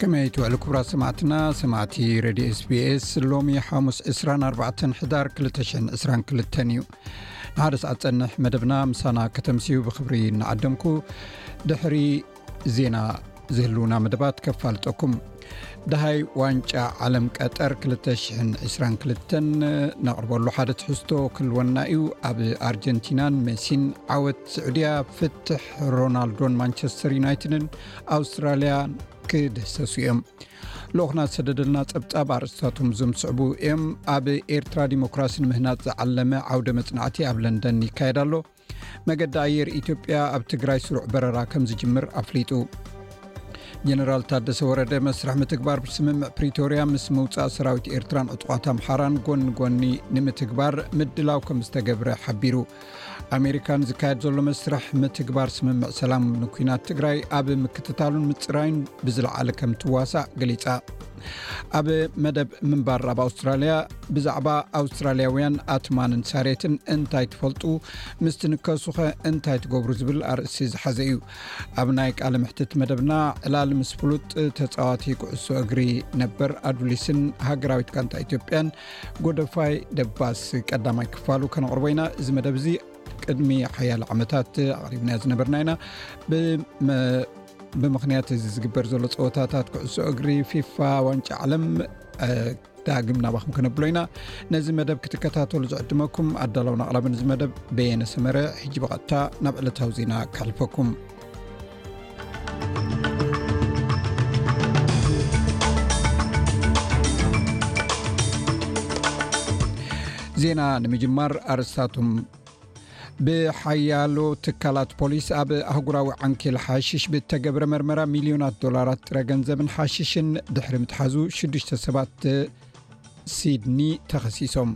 ከመይ ትውዕሉ ክብራት ሰማዕትና ሰማዕቲ ረድዮ ስbስ ሎሚ ሓሙስ 24 ሕዳር 222 እዩ ንሓደ ሰዓት ፀንሕ መደብና ምሳና ከተምስዩ ብክብሪ እናዓደምኩ ድሕሪ ዜና ዝህልውና መደባት ከፋልጠኩም ደሃይ ዋንጫ ዓለም ቀጠር 222 ነቕርበሉ ሓደ ትሕዝቶ ክልወና እዩ ኣብ ኣርጀንቲናን ሜሲን ዓወት ስዑድያ ፍትሕ ሮናልዶን ማንቸስተር ዩናይትድን ኣውስትራልያ ክድህሰሱ እዮም ልኡክና ዝሰደደልና ፀብፃብ ኣርእስታቶም ዞም ዝስዕቡ እዮም ኣብ ኤርትራ ዲሞክራሲ ንምህናፅ ዝዓለመ ዓውደ መፅናዕቲ ኣብ ለንደን ይካየድ ኣሎ መገዲ ኣየር ኢትዮጵያ ኣብ ትግራይ ስሩዕ በረራ ከም ዝጅምር ኣፍሊጡ ጀነራል ታደሰ ወረደ መስርሕ ምትግባር ብስምምዕ ፕሪቶርያ ምስ ምውፃእ ሰራዊት ኤርትራን ዕጡቋት ኣምሓራን ጎኒ ጎኒ ንምትግባር ምድላው ከም ዝተገብረ ሓቢሩ ኣሜሪካን ዝካየድ ዘሎ መስርሕ ምትግባር ስምምዕ ሰላም ንኩናት ትግራይ ኣብ ምክትታሉን ምፅራይን ብዝለዓለ ከም ትዋሳእ ገሊፃ ኣብ መደብ ምንባር ኣብ ኣውስትራልያ ብዛዕባ ኣውስትራልያውያን ኣትማንን ሳሬትን እንታይ ትፈልጡ ምስ ትንከሱኸ እንታይ ትገብሩ ዝብል ኣርእሲ ዝሓዘ እዩ ኣብ ናይ ቃል ምሕትት መደብና ዕላል ምስ ፍሉጥ ተፃዋቲ ክዕሶ እግሪ ነበር ኣዱሊስን ሃገራዊት ጋንታ ኢትዮጵያን ጎደፋይ ደባስ ቀዳማይ ክፋሉ ከነቕርቦ ኢና እዚ መደብ እዚ ቅድሚ ሓያል ዓመታት ኣቕሪብናዮ ዝነበርና ኢና ብምኽንያት እዚ ዝግበር ዘሎ ፀወታታት ክዕሶ እግሪ ፊፋ ዋንጫ ዓለም ዳግም ናባኹም ክነብሎ ኢና ነዚ መደብ ክትከታተሉ ዝዕድመኩም ኣዳላውን ኣቕራብን እዚ መደብ በየነ ሰመረ ሕጂ ብቐጥታ ናብ ዕለታዊ ዜና ክሕልፈኩም ዜና ንምጅማር ኣርስታቱም ብሓያሎ ትካላት ፖሊስ ኣብ ኣህጉራዊ ዓንኪል ሓሽሽ ብተገብረ መርመራ ሚልዮናት ዶላራት ጥረ ገንዘብን ሓሽሽን ድሕሪ ምትሓዙ ሽዱሽተ ሰባት ሲድኒ ተኸሲሶም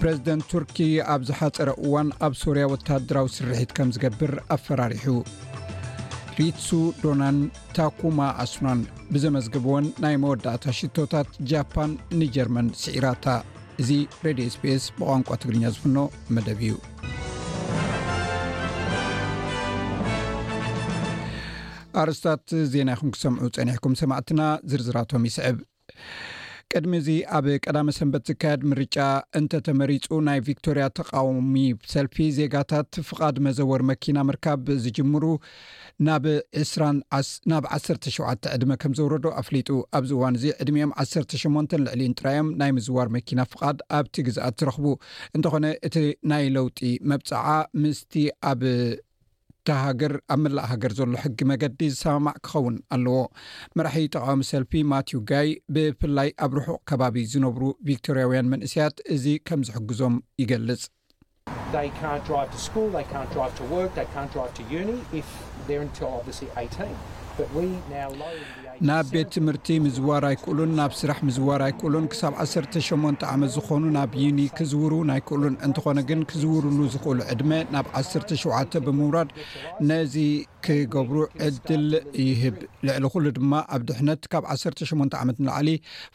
ፕረዚደንት ቱርኪ ኣብ ዝሓፀረ እዋን ኣብ ሶርያ ወተሃደራዊ ስርሒት ከም ዝገብር ኣፈራሪሑ ሪትሱ ዶናን ታኩማ ኣስኗን ብዘመዝግብዎን ናይ መወዳእታ ሽቶታት ጃፓን ንጀርመን ስዒራታ እዚ ሬድዮ ስፔስ ብቋንቋ ትግርኛ ዝፍኖ መደብ እዩ ኣርስታት ዜና ይኹም ክሰምዑ ፀኒሕኩም ሰማዕትና ዝርዝራቶም ይስዕብ ቅድሚ እዚ ኣብ ቀዳሚ ሰንበት ዝካየድ ምርጫ እንተተመሪፁ ናይ ቪክቶርያ ተቃውሚ ሰልፊ ዜጋታት ፍቓድ መዘወር መኪና ምርካብ ዝጅምሩ ናብ ዕስራን ናብ ዓሰርተ ሸውዓተ ዕድመ ከም ዘውረዶ ኣፍሊጡ። ኣብዚ እዋን እዚ ዕድሚኦም ዓሰርተ ሸሞንተን ልዕሊኡን ጥራይ እዮም ናይ ምዝዋር መኪና ፍቓድ ኣብቲ ግዝኣት ዝረኽቡ። እንተኾነ እቲ ናይ ለውጢ መብጽዓ ምስቲ ኣብታ ሃገር ኣብ መላእ ሃገር ዘሎ ሕጊ መገዲ ዝሰማማዕ ክኸውን ኣለዎ። መራሒ ተቓዋሚ ሰልፊ ማቲው ጋይ ብፍላይ ኣብ ርሑቕ ከባቢ ዝነብሩ ቪክቶርያውያን መንእሰያት እዚ ከም ዝሕግዞም ይገልጽ። ናብ ቤት ትምህርቲ ምዝዋር ኣይክእሉን ናብ ስራሕ ምዝዋር ኣይክእሉን ክሳብ ዓሰርተ ሸሞንተ ዓመት ዝኾኑ ናብ ዩኒ ክዝውሩ ውን ኣይክእሉን እንተኾነ ግን ክዝውርሉ ዝኽእሉ ዕድመ ናብ ዓሰርተ ሸውዓተ ብምውራድ ነዚ ክገብሩ ዕድል ይህብ ልዕሊ ኩሉ ድማ ኣብ ድሕነት ካብ ዓሰርተ ሸሞንተ ዓመት ንላዕሊ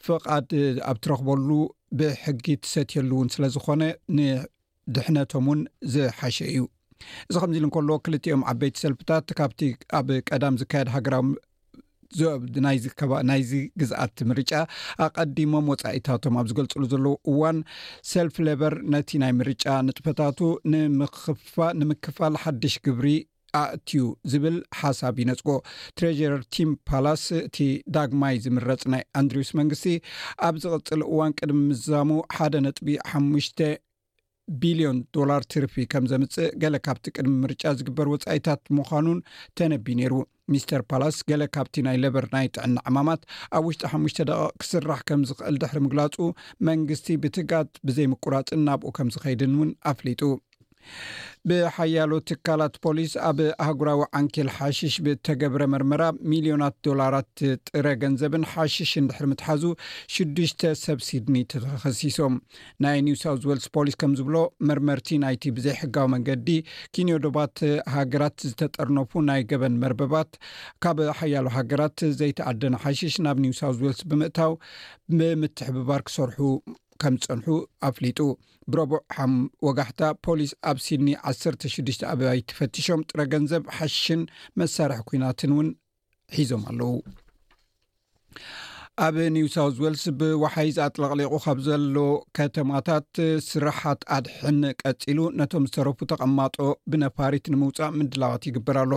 ፍቓድ ኣብ ትረኽበሉ ብሕጊ ትሰትየሉ እውን ስለ ዝኾነ ንድሕነቶም እውን ዝሓሸ እዩ እዚ ከምዚ ኢሉ እንከሎ ክልቲኦም ዓበይቲ ሰልፍታት ካብቲ ኣብ ቀዳም ዝካየድ ሃገራዊ ናይዚ ግዝኣት ምርጫ ኣቀዲሞም ወፃኢታቶም ኣብ ዝገልፅሉ ዘለዉ እዋን ሰልፊ ሌበር ነቲ ናይ ምርጫ ንጥፈታቱ ንምክፋል ሓድሽ ግብሪ ኣእትዩ ዝብል ሓሳብ ይነጽጎ። ትሬዠረር ቲም ፓላስ እቲ ዳግማይ ዝምረጽ ናይ ኣንድሪውስ መንግስቲ ኣብ ዝቕጽል እዋን ቅድሚ ምዝዛሙ ሓደ ነጥቢ ሓሙሽተ ቢልዮን ዶላር ትርፊ ከም ዘምጽእ ገለ ካብቲ ቅድሚ ምርጫ ዝግበር ወጻኢታት ምዃኑን ተነብዩ ነይሩ። ሚስተር ፓላስ ገለ ካብቲ ናይ ለበር ናይ ጥዕና ዕማማት ኣብ ውሽጢ ሓሙሽተ ደቐቕ ክስራሕ ከም ዝኽእል ድሕሪ ምግላጹ መንግስቲ ብትግኣት ብዘይምቁራጽን ናብኡ ከም ዝኸይድን እውን ኣፍሊጡ። ብሓያሎ ትካላት ፖሊስ ኣብ ኣህጉራዊ ዓንኬል ሓሽሽ ብተገብረ መርመራ ሚልዮናት ዶላራት ጥረ ገንዘብን ሓሽሽን ድሕሪ ምትሓዙ ሽዱሽተ ሰብ ሲድኒ ተኸሲሶም ናይ ኒው ሳውት ወልስ ፖሊስ ከም ዝብሎ መርመርቲ ናይቲ ብዘይ ሕጋዊ መንገዲ ኪንዮ ዶባት ሃገራት ዝተጠርነፉ ናይ ገበን መርበባት ካብ ሓያሎ ሃገራት ዘይተኣደነ ሓሽሽ ናብ ኒው ሳውት ወልስ ብምእታው ብምትሕብባር ክሰርሑ ከም ዝፀንሑ ኣፍሊጡ ብረቡዕ ሓም ወጋሕታ ፖሊስ ኣብ ሲድኒ 16 ኣባይቲ ፈትሾም ጥረ ገንዘብ ሓሽን መሳርሒ ኩናትን እውን ሒዞም ኣለው ኣብ ኒው ሳውት ዌልስ ብዋሓይዝ ኣጥለቕሊቑ ካብ ዘሎ ከተማታት ስራሓት ኣድሕን ቀፂሉ ነቶም ዝተረፉ ተቐማጦ ብነፋሪት ንምውፃእ ምድላዋት ይግበር ኣሎ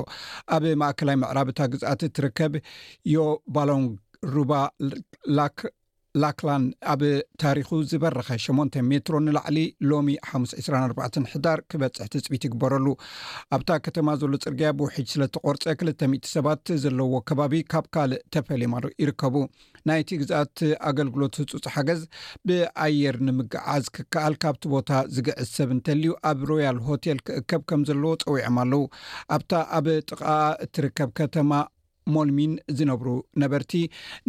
ኣብ ማእከላይ ምዕራብታ ግዝኣት እትርከብ ዮ ባሎንግ ሩባ ላክ ላክላን ኣብ ታሪኹ ዝበረኸ ሸሞንተ ሜትሮ ንላዕሊ ሎሚ ሓሙስ ዕስራን ኣርባዕተን ሕዳር ክበፅሕ ትፅቢት ይግበረሉ። ኣብታ ከተማ ዘሎ ፅርግያ ብውሕጅ ስለተቖርፀ ክልተ ሚእቲ ሰባት ዘለውዎ ከባቢ ካብ ካልእ ተፈልዮም ኣለው ይርከቡ። ናይቲ ግዝኣት ኣገልግሎት ህፁፅ ሓገዝ ብኣየር ንምግዕዓዝ ክከኣል ካብቲ ቦታ ዝግዕዝ ሰብ እንተልዩ ኣብ ሮያል ሆቴል ክእከብ ከም ዘለዎ ፀዊዖም ኣለው። ኣብታ ኣብ ጥቓኣ እትርከብ ከተማ ሞልሚን ዝነብሩ ነበርቲ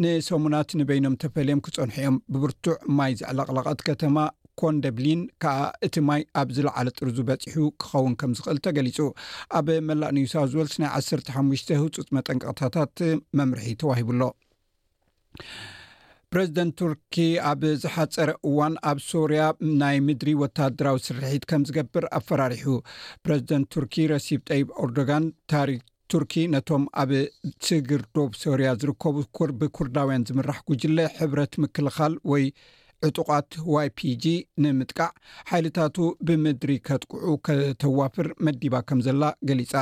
ንሰሙናት ንበይኖም ተፈልዮም ክጸንሑ እዮም። ብብርቱዕ ማይ ዘዕለቕለቐት ከተማ ኮንደብሊን ከኣ እቲ ማይ ኣብ ዝለዓለ ጥርዙ በጺሑ ክኸውን ከም ዝኽእል ተገሊጹ። ኣብ መላእ ኒው ሳውዝ ዌልስ ናይ ዓሰርተ ሓሙሽተ ህጹጽ መጠንቀቕታታት መምርሒ ተዋሂቡ ኣሎ። ፕረዚደንት ቱርኪ ኣብ ዝሓፀረ እዋን ኣብ ሶርያ ናይ ምድሪ ወታደራዊ ስርሒት ከም ዝገብር ኣፈራሪሑ ፕረዚደንት ቱርኪ ረሲብ ጠይብ ኦርዶጋን ታሪክ ቱርኪ ነቶም ኣብ ስግር ዶብ ሶርያ ዝርከቡ ኩር ብኩርዳውያን ዝምራሕ ጉጅለ ሕብረት ምክልኻል ወይ ዕጡቓት YPG ንምጥቃዕ ሓይልታቱ ብምድሪ ከጥቅዑ ከተዋፍር መዲባ ከም ዘላ ገሊጻ።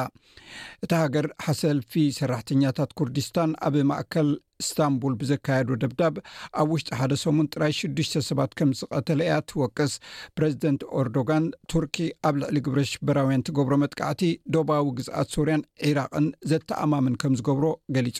እታ ሃገር ሓሰልፊ ሰራሕተኛታት ኩርዲስታን ኣብ ማእከል እስታንቡል ብዘካየዶ ደብዳብ ኣብ ውሽጢ ሓደ ሰሙን ጥራይ ሽዱሽተ ሰባት ከም ዝቐተለ እያ ትወቅስ። ፕረዚደንት ኦርዶጋን ቱርኪ ኣብ ልዕሊ ግብረ ሽበራውያን ትገብሮ መጥቃዕቲ ዶባዊ ግዝኣት ሶርያን ዒራቕን ዘተኣማምን ከም ዝገብሮ ገሊጹ።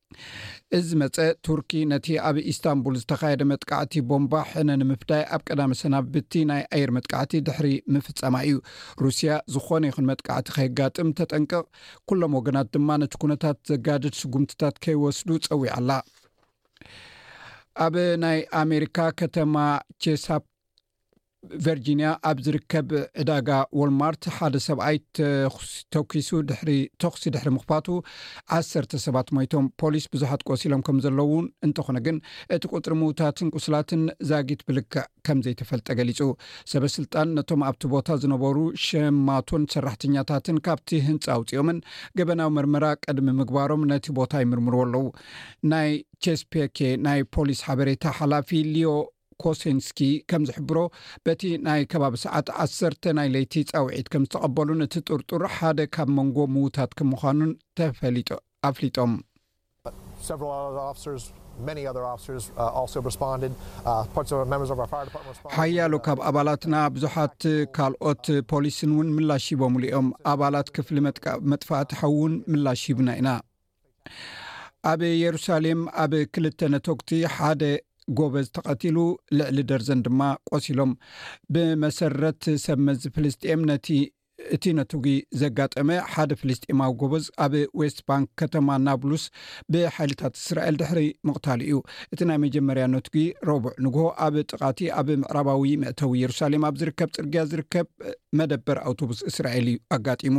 እዚ ዝመጸ ቱርኪ ነቲ ኣብ ኢስታንቡል ዝተኻየደ መጥቃዕቲ ቦምባ ሕነ ንምፍዳይ ኣብ ቀዳሚ ሰናብቲ ናይ ኣየር መጥቃዕቲ ድሕሪ ምፍጸማ እዩ ሩስያ ዝኾነ ይኹን መጥቃዕቲ ከየጋጥም ተጠንቅቕ ኩሎም ወገናት ድማ ነቲ ኩነታት ዘጋድድ ስጉምትታት ከይወስዱ ጸዊዓ ኣላ ኣብ ናይ ኣሜሪካ ከተማ ቼሳፕ ቨርጂንያ ኣብ ዝርከብ ዕዳጋ ዎልማርት ሓደ ሰብኣይ ተኪሱ ድሕሪ ተኩሲ ድሕሪ ምኽፋቱ ዓሰርተ ሰባት ሞይቶም ፖሊስ ብዙሓት ቆሲሎም ከም ዘለዉን እንተኾነ ግን እቲ ቁፅሪ ምውታትን ቁስላትን ዛጊት ብልክዕ ከም ዘይተፈልጠ ገሊፁ ሰበስልጣን ነቶም ኣብቲ ቦታ ዝነበሩ ሸማቶን ሰራሕተኛታትን ካብቲ ህንፃ ኣውፅኦምን ገበናዊ መርመራ ቅድሚ ምግባሮም ነቲ ቦታ ይምርምርዎ ኣለዉ ናይ ቼስፔኬ ናይ ፖሊስ ሓበሬታ ሓላፊ ሊዮ ኮሴንስኪ ከም ዝሕብሮ፣ በቲ ናይ ከባቢ ሰዓት ዓሰርተ ናይ ለይቲ ጻውዒት ከም ዝተቐበሉን እቲ ጥርጡር ሓደ ካብ መንጎ ምዉታት ከም ምዃኑን ተፈሊጡ ኣፍሊጦም። ሓያሎ ካብ ኣባላትና ብዙሓት ካልኦት ፖሊስን እውን ምላሽ ሂቦምሉ እዮም። ኣባላት ክፍሊ መጥፋእቲ ሓዊ እውን ምላሽ ሂብና ኢና። ኣብ የሩሳሌም ኣብ ክልተ ነተኩቲ ሓደ ጎበዝ ተቐቲሉ ልዕሊ ደርዘን ድማ ቆሲሎም ብመሰረት ሰብ መዚ ፍልስጥኤም ነቲ እቲ ነትጉ ዘጋጠመ ሓደ ፍልስጢማዊ ጎበዝ ኣብ ዌስት ባንክ ከተማ ናብሉስ ብሓይልታት እስራኤል ድሕሪ ምቕታሉ እዩ እቲ ናይ መጀመርያ ነትጉ ረቡዕ ንግሆ ኣብ ጥቓቲ ኣብ ምዕራባዊ መእተዊ የሩሳሌም ኣብ ዝርከብ ፅርግያ ዝርከብ መደበር ኣውቶቡስ እስራኤል እዩ ኣጋጢሙ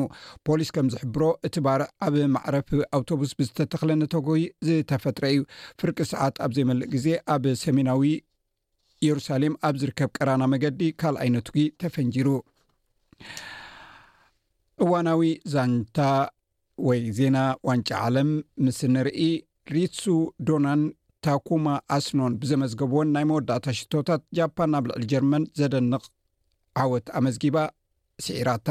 ፖሊስ ከም ዝሕብሮ እቲ ባርዕ ኣብ ማዕረፍ ኣውቶቡስ ብዝተተኽለ ነተጎ ዝተፈጥረ እዩ ፍርቂ ሰዓት ኣብ ዘይመልእ ግዜ ኣብ ሰሜናዊ የሩሳሌም ኣብ ዝርከብ ቀራና መገዲ ካልኣይ ነትጒ ተፈንጂሩ እዋናዊ ዛንታ ወይ ዜና ዋንጫ ዓለም ምስ ንርኢ ሪሱ ዶናን ታኩማ ኣስኖን ብዘመዝገብዎን ናይ መወዳእታ ሽቶታት ጃፓን ናብ ልዕሊ ጀርመን ዘደንቕ ዓወት ኣመዝጊባ ስዒራታ።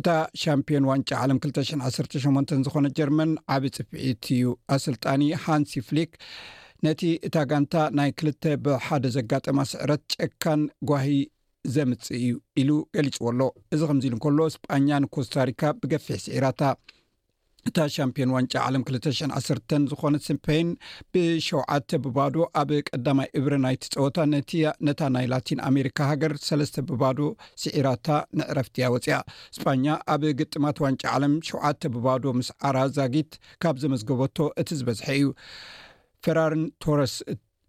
እታ ሻምፒዮን ዋንጫ ዓለም 218 ዝኾነ ጀርመን ዓብ ፅፍዒት እዩ ኣሰልጣኒ ሃንሲ ፍሊክ ነቲ እታ ጋንታ ናይ ክልተ ብሓደ ዘጋጠማ ስዕረት ጨካን ጓሂ ዘምፅእ እዩ ኢሉ ገሊፅዎ ኣሎ እዚ ከምዚ ኢሉ ከሎ ስጳኛ ንኮስታሪካ ብገፊሕ ስዒራታ እታ ሻምፒዮን ዋንጫ ዓለም 201 ዝኾነት ስፔን ብሸውዓተ ብባዶ ኣብ ቀዳማይ እብሪ ናይቲ ፀወታ ነታ ናይ ላቲን ኣሜሪካ ሃገር ሰለስተ ብባዶ ስዒራታ ንዕረፍቲ እያ ወፅያ እስጳኛ ኣብ ግጥማት ዋንጫ ዓለም ሸውዓተ ብባዶ ምስ ዓራ ዛጊት ካብ ዘመዝገበቶ እቲ ዝበዝሐ እዩ ፈራርን ቶረስ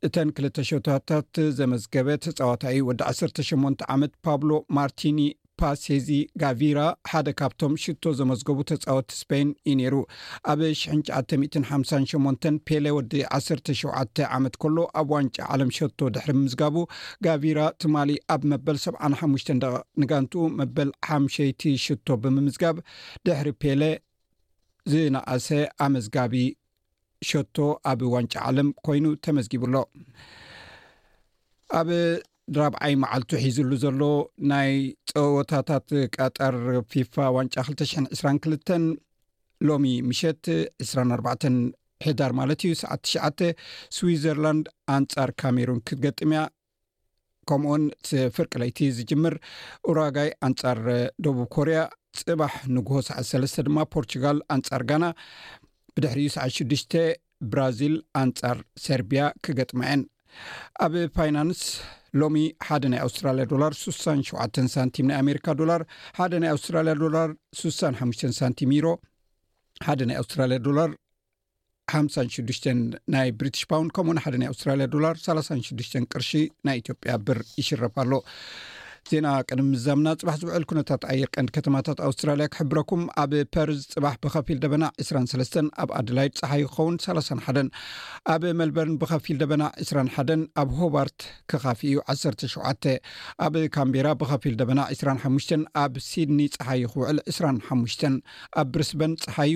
እተን ክልተ ሸቶታት ዘመዝገበ ተጻዋታይ ወዲ ዓሰርተ ሸሞንተ ዓመት ፓብሎ ማርቲኒ ፓሴዚ ጋቪራ ሓደ ካብቶም ሽቶ ዘመዝገቡ ተጻወቲ ስፔን እዩ ነይሩ። ኣብ ሽሕን ትሽዓተ ሚእትን ሓምሳን ሸሞንተን ፔለ ወዲ ዓሰርተ ሸውዓተ ዓመት ከሎ ኣብ ዋንጫ ዓለም ሸቶ ድሕሪ ምምዝጋቡ ጋቪራ ትማሊ ኣብ መበል ሰብዓን ሓሙሽተን ደቐቕ ንጋንትኡ መበል ሓምሸይቲ ሽቶ ብምምዝጋብ ድሕሪ ፔለ ዝነኣሰ ኣመዝጋቢ ሸቶ ኣብ ዋንጫ ዓለም ኮይኑ ተመዝጊቡ ኣሎ ኣብ ራብዓይ መዓልቱ ሒዝሉ ዘሎ ናይ ፀወታታት ቀጠር ፊፋ ዋንጫ 222 ሎሚ ምሸት 24 ሕዳር ማለት እዩ ሰዓት ትሽዓተ ስዊዘርላንድ ኣንፃር ካሜሩን ክትገጥምያ ከምኡውን ፍርቂ ለይቲ ዝጅምር ኡራጋይ ኣንፃር ደቡብ ኮርያ ፅባሕ ንግሆ ሰዓት ሰለስተ ድማ ፖርቹጋል ኣንፃር ጋና ብድሕሪኡ ሰዓት ሽዱሽተ ብራዚል ኣንፃር ሰርቢያ ክገጥማ እየን ኣብ ፋይናንስ ሎሚ ሓደ ናይ ኣውስትራልያ ዶላር 67 ሳንቲም ናይ ኣሜሪካ ዶላር ሓደ ናይ ኣውስትራልያ ዶላር 65 ሳንቲም ዩሮ ሓደ ናይ ኣውስትራልያ ዶላር ሓምሳን ሽዱሽተን ናይ ብሪትሽ ፓውንድ ከምኡ ንሓደ ናይ ኣውስትራልያ ዶላር ሳላሳን ሽዱሽተን ቅርሺ ናይ ኢትዮጵያ ብር ይሽረፍ ኣሎ ዜና ቅድሚ ምዛምና ፅባሕ ዝውዕል ኩነታት ኣየር ቀንዲ ከተማታት ኣውስትራልያ ክሕብረኩም ኣብ ፐርዝ ፅባሕ ብከፊል ደበና 2ሰለስተን ኣብ ኣድላይድ ፀሓይ ክኸውን ሳላሳን ሓደን ኣብ መልበርን ብከፊል ደበና 2ስራን ሓደን ኣብ ሆባርት ክካፊ እዩ ዓሰርተ ሸውዓተ ኣብ ካምቤራ ብከፊል ደበና 2ስራን ሓሙሽተን ኣብ ሲድኒ ፀሓይ ክውዕል 2ስራን ሓሙሽተን ኣብ ብርስበን ፀሓዩ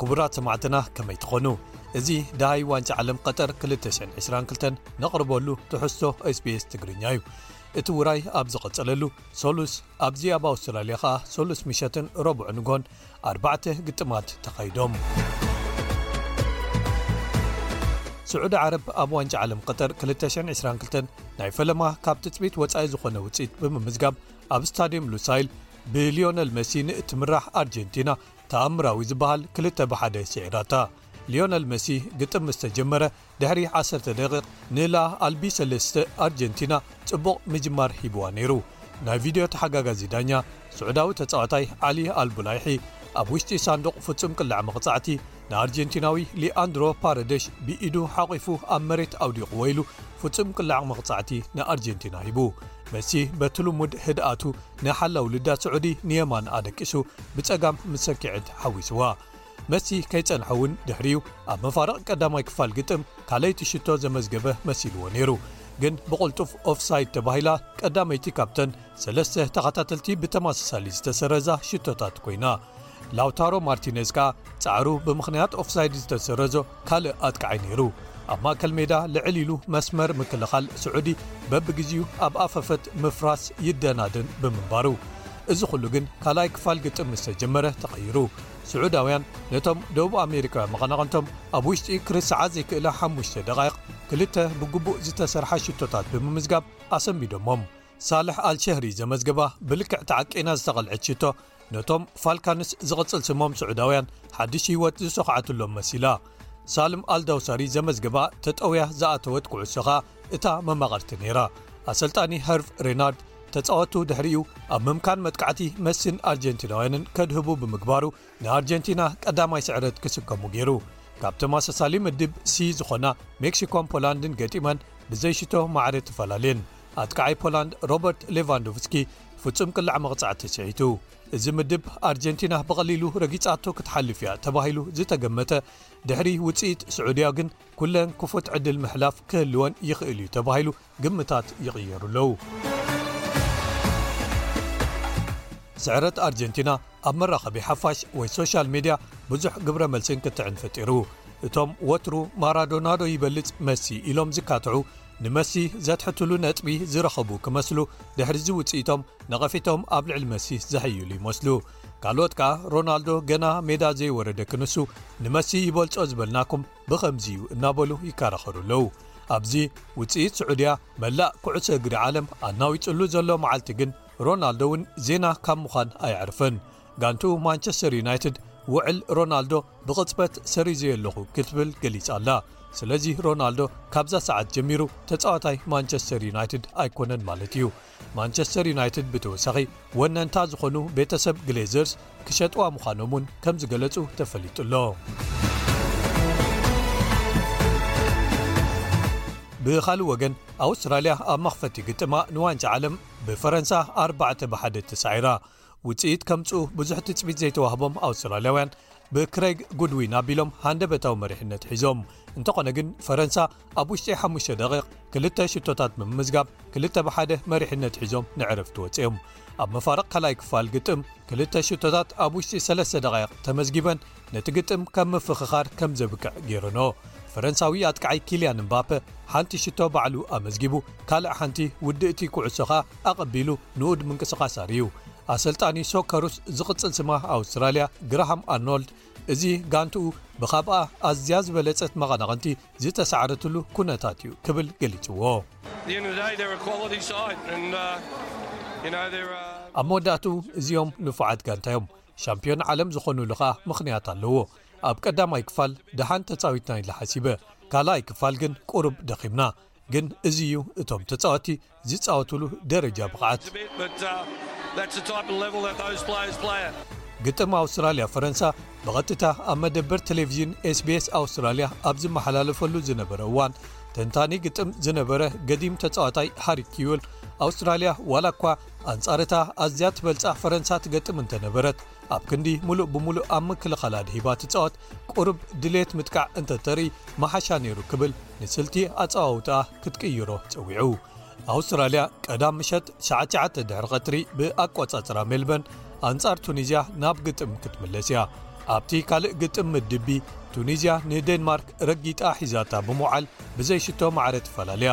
ክቡራት ሰማዕትና ከመይ ትኾኑ እዚ ደሃይ ዋንጫ ዓለም ቀጠር 222 ነቕርበሉ ትሕዝቶ ስbs ትግርኛ እዩ እቲ ውራይ ኣብ ዝቐጸለሉ ሰሉስ ኣብዚ ኣብ ኣውስትራልያ ከኣ ሰሉስ ምሸትን ረቡዑ ንጎን ኣርባዕተ ግጥማት ተኻይዶም። ስዑዲ ዓረብ ኣብ ዋንጫ ዓለም ቐጠር 222 ናይ ፈለማ ካብ ትፅቢት ወፃኢ ዝኾነ ውፅኢት ብምምዝጋብ ኣብ ስታድየም ሉሳይል ብልዮነል መሲን እትምራሕ ኣርጀንቲና ተኣምራዊ ዝበሃል 2 ብ1 ስዒራታ ልዮነል መሲ ግጥም ምስተጀመረ ድሕሪ ዓሰርተ ደቒቕ ንላ ኣልቢ ሰለስተ ኣርጀንቲና ጽቡቕ ምጅማር ሂብዋ ነይሩ። ናይ ቪድዮ ተሓጋጋዚ ዳኛ ስዑዳዊ ተጻዋታይ ዓሊ ኣልቡላይሒ ኣብ ውሽጢ ሳንዱቕ ፍጹም ቅላዕ መቕጻዕቲ ንኣርጀንቲናዊ ሊኣንድሮ ፓረደሽ ብኢዱ ሓቚፉ ኣብ መሬት ኣውዲቕዎ ኢሉ ፍጹም ቅላዕ መቕጻዕቲ ንኣርጀንቲና ሂቡ። መሲ በቲ ልሙድ ህድኣቱ ንሓላው ልዳት ስዑዲ ንየማን ኣደቂሱ ብጸጋም ምስ ሰኪዔት ሓዊስዋ። መሲ ከይጸንሐ እውን ድሕሪኡ ኣብ መፋርቕ ቀዳማይ ክፋል ግጥም ካልኣይቲ ሽቶ ዘመዝገበ መሲልዎ ነይሩ ግን ብቕልጡፍ ኦፍሳይድ ተባሂላ ቀዳመይቲ ካብተን ሰለስተ ተኸታተልቲ ብተመሳሳሊ ዝተሰረዛ ሽቶታት ኮይና ላውታሮ ማርቲነዝ ከኣ ጻዕሩ ብምኽንያት ኦፍሳይድ ዝተሰረዞ ካልእ ኣጥቃዓይ ነይሩ ኣብ ማእከል ሜዳ ልዕል ኢሉ መስመር ምክልኻል ስዑዲ በብግዜኡ ኣብ ኣፈፈት ምፍራስ ይደናደን ብምንባሩ እዚ ዅሉ ግን ካልኣይ ክፋል ግጥም ምስ ተጀመረ ተቐይሩ ስዑዳውያን ነቶም ደቡብ ኣሜሪካውያን መቐናቕንቶም ኣብ ውሽጢ ክርሰዓ ዘይክእላ ሓሙሽተ ደቓይቕ ክልተ ብግቡእ ዝተሰርሓ ሽቶታት ብምምዝጋብ ኣሰንቢዶሞም። ሳልሕ ኣልሸህሪ ዘመዝገባ ብልክዕ ተዓቂና ዝተቐልዐት ሽቶ ነቶም ፋልካንስ ዝቕጽል ስሞም ስዑዳውያን ሓድሽ ህይወት ዝሰኹዓትሎም መሲላ። ሳልም ኣልዳውሳሪ ዘመዝገባ ተጠውያ ዝኣተወት ኩዕሶ ከኣ እታ መማቕርቲ ነይራ። ኣሰልጣኒ ሀርቭ ሬናርድ ተጻወቱ ድሕሪኡ ኣብ ምምካን መጥቃዕቲ መሲን ኣርጀንቲናውያንን ከድህቡ ብምግባሩ ንኣርጀንቲና ቀዳማይ ስዕረት ክስከሙ ገይሩ። ካብ ተመሳሳሊ ምድብ ሲ ዝኾና ሜክሲኮን ፖላንድን ገጢመን ብዘይ ሽቶ ማዕረ ተፈላለየን። ኣጥቃዓይ ፖላንድ ሮበርት ሌቫንዶቭስኪ ፍጹም ቅላዕ መቕጻዕቲ ስሒቱ። እዚ ምድብ ኣርጀንቲና ብቐሊሉ ረጊጻቶ ክትሓልፍ እያ ተባሂሉ ዝተገመተ ድሕሪ ውጽኢት ስዑድያ ግን ኩለን ክፉት ዕድል ምሕላፍ ክህልወን ይኽእል'ዩ ተባሂሉ ግምታት ይቕየሩ ኣለዉ። ስዕረት ኣርጀንቲና ኣብ መራኸቢ ሓፋሽ ወይ ሶሻል ሜድያ ብዙሕ ግብረ መልሲን ክትዕን ፈጢሩ። እቶም ወትሩ ማራዶናዶ ይበልጽ መሲ ኢሎም ዝካትዑ ንመሲ ዘትሕትሉ ነጥቢ ዝረኸቡ ክመስሉ ድሕሪዚ ውጽኢቶም ነቐፊቶም ኣብ ልዕሊ መሲ ዘሐይሉ ይመስሉ። ካልኦት ከኣ ሮናልዶ ገና ሜዳ ዘይወረደ ክንሱ ንመሲ ይበልጾ ዝበልናኩም ብኸምዚ እዩ እናበሉ ይከራኸሩ ኣለዉ ኣብዚ ውጽኢት ስዑድያ መላእ ኩዕሶ እግሪ ዓለም ኣናዊጽሉ ዘሎ መዓልቲ ግን ሮናልዶ እውን ዜና ካብ ምዃን ኣይዕርፍን ጋንቱኡ ማንቸስተር ዩናይትድ ውዕል ሮናልዶ ብቕጽበት ሰሪዘዮ ኣለኹ ክትብል ገሊጻ ኣላ ስለዚ ሮናልዶ ካብዛ ሰዓት ጀሚሩ ተጻዋታይ ማንቸስተር ዩናይትድ ኣይኮነን ማለት እዩ ማንቸስተር ዩናይትድ ብተወሳኺ ወነንታ ዝኾኑ ቤተሰብ ግሌዘርስ ክሸጥዋ ምዃኖም እውን ከምዝገለፁ ተፈሊጡ ኣሎ። ብኻልእ ወገን ኣውስትራልያ ኣብ መኽፈቲ ግጥማ ንዋንጫ ዓለም ብፈረንሳ ኣርባዕተ ብ ሓደ ተሳዒራ ውጽኢት ከምጽኡ ብዙሕ ትጽቢት ዘይተዋህቦም ኣውስትራልያውያን ብክረይግ ጉድዊን ኣቢሎም ሃንደበታዊ መሪሕነት ሒዞም። እንተኾነ ግን ፈረንሳ ኣብ ውሽጢ ሓሙሽተ ደቒቕ ክልተ ሽቶታት ብምምዝጋብ ክልተ ብሓደ መሪሕነት ሒዞም ንዕረፍቲ ወጺኦም። ኣብ መፋርቕ ካልኣይ ክፋል ግጥም ክልተ ሽቶታት ኣብ ውሽጢ ሰለስተ ደቓይቕ ተመዝጊበን ነቲ ግጥም ከም ምፍኽኻር ከም ዘብቅዕ ገይረኖ። ፈረንሳዊ ኣጥቃዓይ ኪልያን እምባፐ ሓንቲ ሽቶ ባዕሉ ኣመዝጊቡ ካልእ ሓንቲ ውድእቲ ኩዕሶ ከኣ ኣቐቢሉ ንኡድ ምንቅስቓስ ኣርእዩ። ኣሰልጣኒ ሶከሩስ ዝቕጽል ስማ ኣውስትራልያ ግራሃም ኣርኖልድ እዚ ጋንትኡ ብካብኣ ኣዝያ ዝበለጸት መቐናቕንቲ ዝተሳዕረትሉ ኩነታት እዩ ክብል ገሊጽዎ። ኣብ መወዳእትኡ እዚኦም ንፉዓት ጋንታ እዮም። ሻምፕዮን ዓለም ዝኾኑሉ ከኣ ምኽንያት ኣለዎ። ኣብ ቀዳማይ ክፋል ደሓን ተጻዊትና ኢለ ሓሲበ፣ ካልኣይ ክፋል ግን ቁሩብ ደኺምና። ግን እዚ እዩ እቶም ተጻወቲ ዝጻወቱሉ ደረጃ ብቕዓት። ግጥም ኣውስትራልያ ፈረንሳ ብቐጥታ ኣብ መደበር ተሌቪዥን ኤስቢኤስ ኣውስትራልያ ኣብ ዝመሓላለፈሉ ዝነበረ እዋን፣ ተንታኒ ግጥም ዝነበረ ገዲም ተጻዋታይ ሃሪ ኪውል ኣውስትራልያ ዋላ እኳ ኣንጻር እታ ኣዝያ ትበልጻ ፈረንሳ ትገጥም እንተነበረት፣ ኣብ ክንዲ ምሉእ ብምሉእ ኣብ ምክልኻል ኣድሂባ ትጻወት፣ ቁሩብ ድልየት ምጥቃዕ እንተተርኢ ምሓሻ ነይሩ ክብል ንስልቲ ኣጸዋውታኣ ክትቅይሮ ጸዊዑ። ኣውስትራልያ ቀዳም ምሸት ሸዓት ሸዓተ ድሕሪ ቀትሪ ብኣቆጻጽራ ሜልበርን ኣንጻር ቱኒዝያ ናብ ግጥም ክትምለስ እያ። ኣብቲ ካልእ ግጥም ምድብ ቢ፣ ቱኒዝያ ንዴንማርክ ረጊጣ ሒዛታ ብምውዓል ብዘይ ሽቶ ማዕረ ትፈላልያ።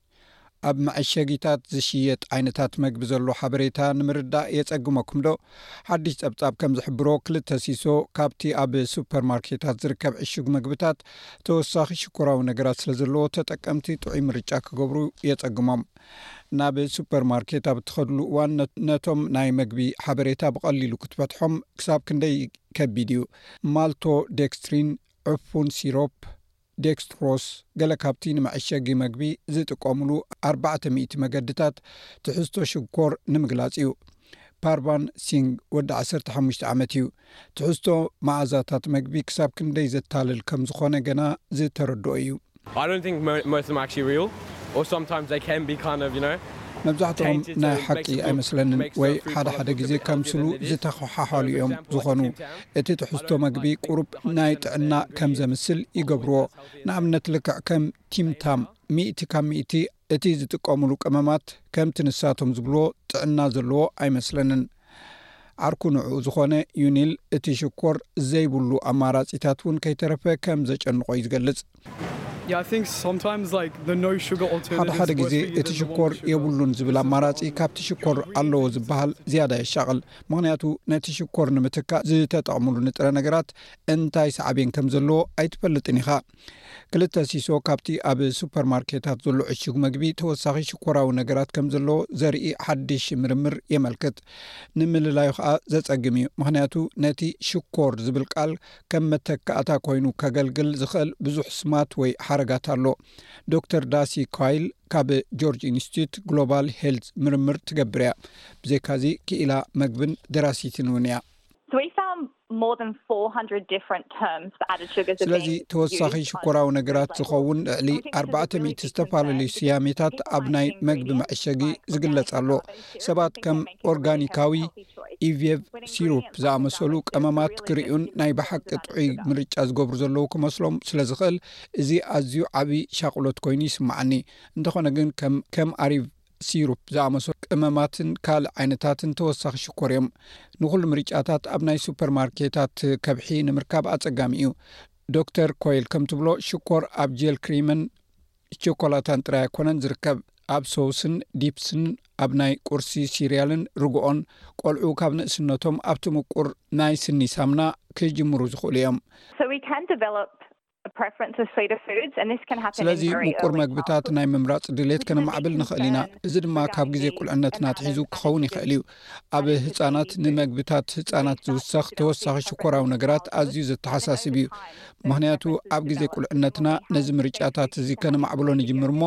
ኣብ መዐሸጊታት ዝሽየጥ ዓይነታት መግቢ ዘሎ ሓበሬታ ንምርዳእ የጸግመኩም ዶ? ሓድሽ ጸብጻብ ከም ዝሕብሮ፣ ክልተ ሲሶ ካብቲ ኣብ ሱፐርማርኬታት ዝርከብ ዕሹግ መግብታት ተወሳኺ ሽኮራዊ ነገራት ስለ ዘለዎ ተጠቀምቲ ጥዑይ ምርጫ ክገብሩ የጸግሞም። ናብ ሱፐርማርኬት ኣብ እትኸድሉ እዋን ነቶም ናይ መግቢ ሓበሬታ ብቐሊሉ ክትፈትሖም ክሳብ ክንደይ ከቢድ እዩ? ማልቶዴክስትሪን፣ ዕፉን ሲሮፕ፣ ዴክስትሮስ፣ ገለ ካብቲ ንመዐሸጊ መግቢ ዚጥቀሙሉ ኣርባዕተ ሚእቲ መገድታት ትሕዝቶ ሽኮር ንምግላጽ እዩ። ፓርቫን ሲንግ ወዲ ዓሰርተ ሓሙሽተ ዓመት እዩ። ትሕዝቶ መኣዛታት መግቢ ክሳብ ክንደይ ዘታልል ከም ዝዀነ ገና ዝተረድኦ እዩ። መብዛሕትኦም ናይ ሓቂ ኣይመስለንን፣ ወይ ሓደ ሓደ ግዜ ከም ስሉ ዝተዀሓሓሉ እዮም ዝዀኑ። እቲ ትሕዝቶ መግቢ ቁሩብ ናይ ጥዕና ከም ዘምስል ይገብርዎ፣ ንኣብነት ልክዕ ከም ቲም ታም፣ ሚእቲ ካብ ሚእቲ እቲ ዝጥቀሙሉ ቀመማት ከምቲ ንሳቶም ዝብልዎ ጥዕና ዘለዎ ኣይመስለንን። ዓርኩ ንዕኡ ዝኾነ ዩኒል እቲ ሽኮር ዘይብሉ ኣማራጺታት እውን ከይተረፈ ከም ዘጨንቖ እዩ ዝገልጽ። ሓደ ሓደ ግዜ እቲ ሽኮር የብሉን ዝብል ኣማራፂ ካብቲ ሽኮር ኣለዎ ዝበሃል ዝያዳ የሻቕል። ምኽንያቱ ነቲ ሽኮር ንምትካእ ዝተጠቕምሉ ንጥረ ነገራት እንታይ ሳዕቤን ከም ዘለዎ ኣይትፈልጥን ኢኻ። ክልተ ሲሶ ካብቲ ኣብ ሱፐርማርኬታት ዘሎ ዕሹግ መግቢ ተወሳኺ ሽኮራዊ ነገራት ከም ዘለዎ ዘርኢ ሓድሽ ምርምር የመልክት። ንምልላዩ ከኣ ዘጸግም እዩ፣ ምኽንያቱ ነቲ ሽኮር ዝብል ቃል ከም መተካእታ ኮይኑ ከገልግል ዝኸእል ብዙሕ ስማት ወይ ሓረጋት ኣሎ። ዶክተር ዳሲ ኳይል ካብ ጆርጅ ኢንስቲትዩት ግሎባል ሄልዝ ምርምር ትገብር እያ። ብዘይካዚ ክኢላ መግብን ደራሲትን እውን እያ። ስለዚ ተወሳኺ ሽኮራዊ ነገራት ዝኸውን ልዕሊ ኣርባዕተ ሚእቲ ዝተፈላለዩ ስያሜታት ኣብ ናይ መግቢ መዐሸጊ ዝግለጽ ኣሎ። ሰባት ከም ኦርጋኒካዊ ኢቭቭ ሲሩፕ ዝኣመሰሉ ቀመማት ክርእዩን ናይ ብሓቂ ጥዑይ ምርጫ ዝገብሩ ዘለዉ ክመስሎም ስለ ዝኽእል እዚ ኣዝዩ ዓብዪ ሻቕሎት ኮይኑ ይስምዓኒ። እንተዀነ ግን ከም ከም ኣሪቭ ሲሩፕ ዝኣመሰሉ ቀመማትን ካልእ ዓይነታትን ተወሳኺ ሽኮር እዮም። ንዅሉ ምርጫታት ኣብ ናይ ሱፐርማርኬታት ከብሒ ንምርካብ ኣጸጋሚ እዩ። ዶክተር ኮይል ከም ትብሎ ሽኮር ኣብ ጀል ክሪምን፣ ቸኮላታን ጥራይ ኣይኮነን ዝርከብ ኣብ ሶውስን ዲፕስን ኣብ ናይ ቁርሲ ሲርያልን ርግኦን ቆልዑ ካብ ንእስነቶም ኣብቲ ምቁር ናይ ስኒ ሳምና ክጅምሩ ዝኽእሉ እዮም ስለዚ ምቁር መግብታት ናይ ምምራፅ ድሌት ከነማዕብል ንኽእል ኢና እዚ ድማ ካብ ግዜ ቁልዕነትና ኣትሒዙ ክኸውን ይኽእል እዩ ኣብ ህጻናት ንመግብታት ህጻናት ዝውሰኽ ተወሳኺ ሽኮራዊ ነገራት ኣዝዩ ዘተሓሳስብ እዩ። ምኽንያቱ ኣብ ግዜ ቁልዕነትና ነዚ ምርጫታት እዚ ከነማዕብሎ ንጅምር እሞ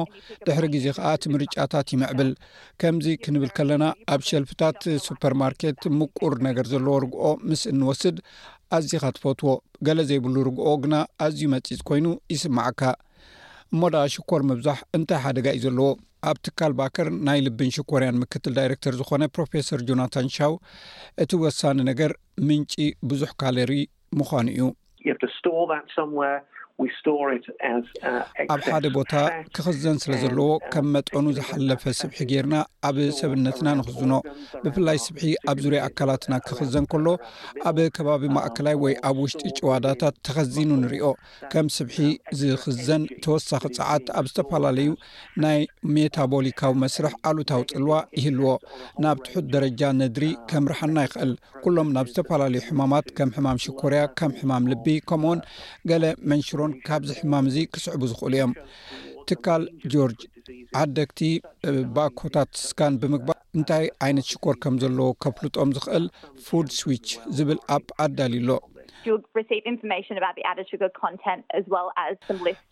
ድሕሪ ግዜ ከኣ እቲ ምርጫታት ይምዕብል። ከምዚ ክንብል ከለና ኣብ ሸልፍታት ሱፐርማርኬት ምቁር ነገር ዘለዎ ርግኦ ምስ እንወስድ ኣዚኻ ትፈትዎ ገለ ዘይብሉ ርግኦ ግና ኣዝዩ መጺጽ ኮይኑ ይስምዓካ። እሞ ደኣ ሽኮር ምብዛሕ እንታይ ሓደጋ እዩ ዘለዎ? ኣብ ትካል ባከር ናይ ልብን ሽኮርያን ምክትል ዳይረክተር ዝኾነ ፕሮፌሰር ጆናታን ሻው፣ እቲ ወሳኒ ነገር ምንጪ ብዙሕ ካሎሪ ምዃኑ እዩ። ኣብ ሓደ ቦታ ክኽዘን ስለ ዘለዎ፣ ከም መጠኑ ዝሓለፈ ስብሒ ገይርና ኣብ ሰብነትና ንኽዝኖ። ብፍላይ ስብሒ ኣብ ዙርያ ኣካላትና ክኽዘን ከሎ፣ ኣብ ከባቢ ማእከላይ ወይ ኣብ ውሽጢ ጭዋዳታት ተኸዚኑ ንሪኦ። ከም ስብሒ ዝኽዘን ተወሳኺ ፀዓት ኣብ ዝተፈላለዩ ናይ ሜታቦሊካዊ መስርሕ ኣሉታዊ ፅልዋ ይህልዎ ናብ ትሑት ደረጃ ነድሪ ከምርሓና ይኽእል ኩሎም ናብ ዝተፈላለዩ ሕማማት ከም ሕማም ሽኮርያ ከም ሕማም ልቢ ከምኡውን ገለ መንሽሮን ካብዚ ሕማም እዚ ክስዕቡ ዝኽእሉ እዮም ትካል ጆርጅ ዓደግቲ ባኮታት ስካን ብምግባር እንታይ ዓይነት ሽኮር ከም ዘለዎ ከፍልጦም ዝኽእል ፉድ ስዊች ዝብል ኣፕ ኣዳልዩ ኣሎ።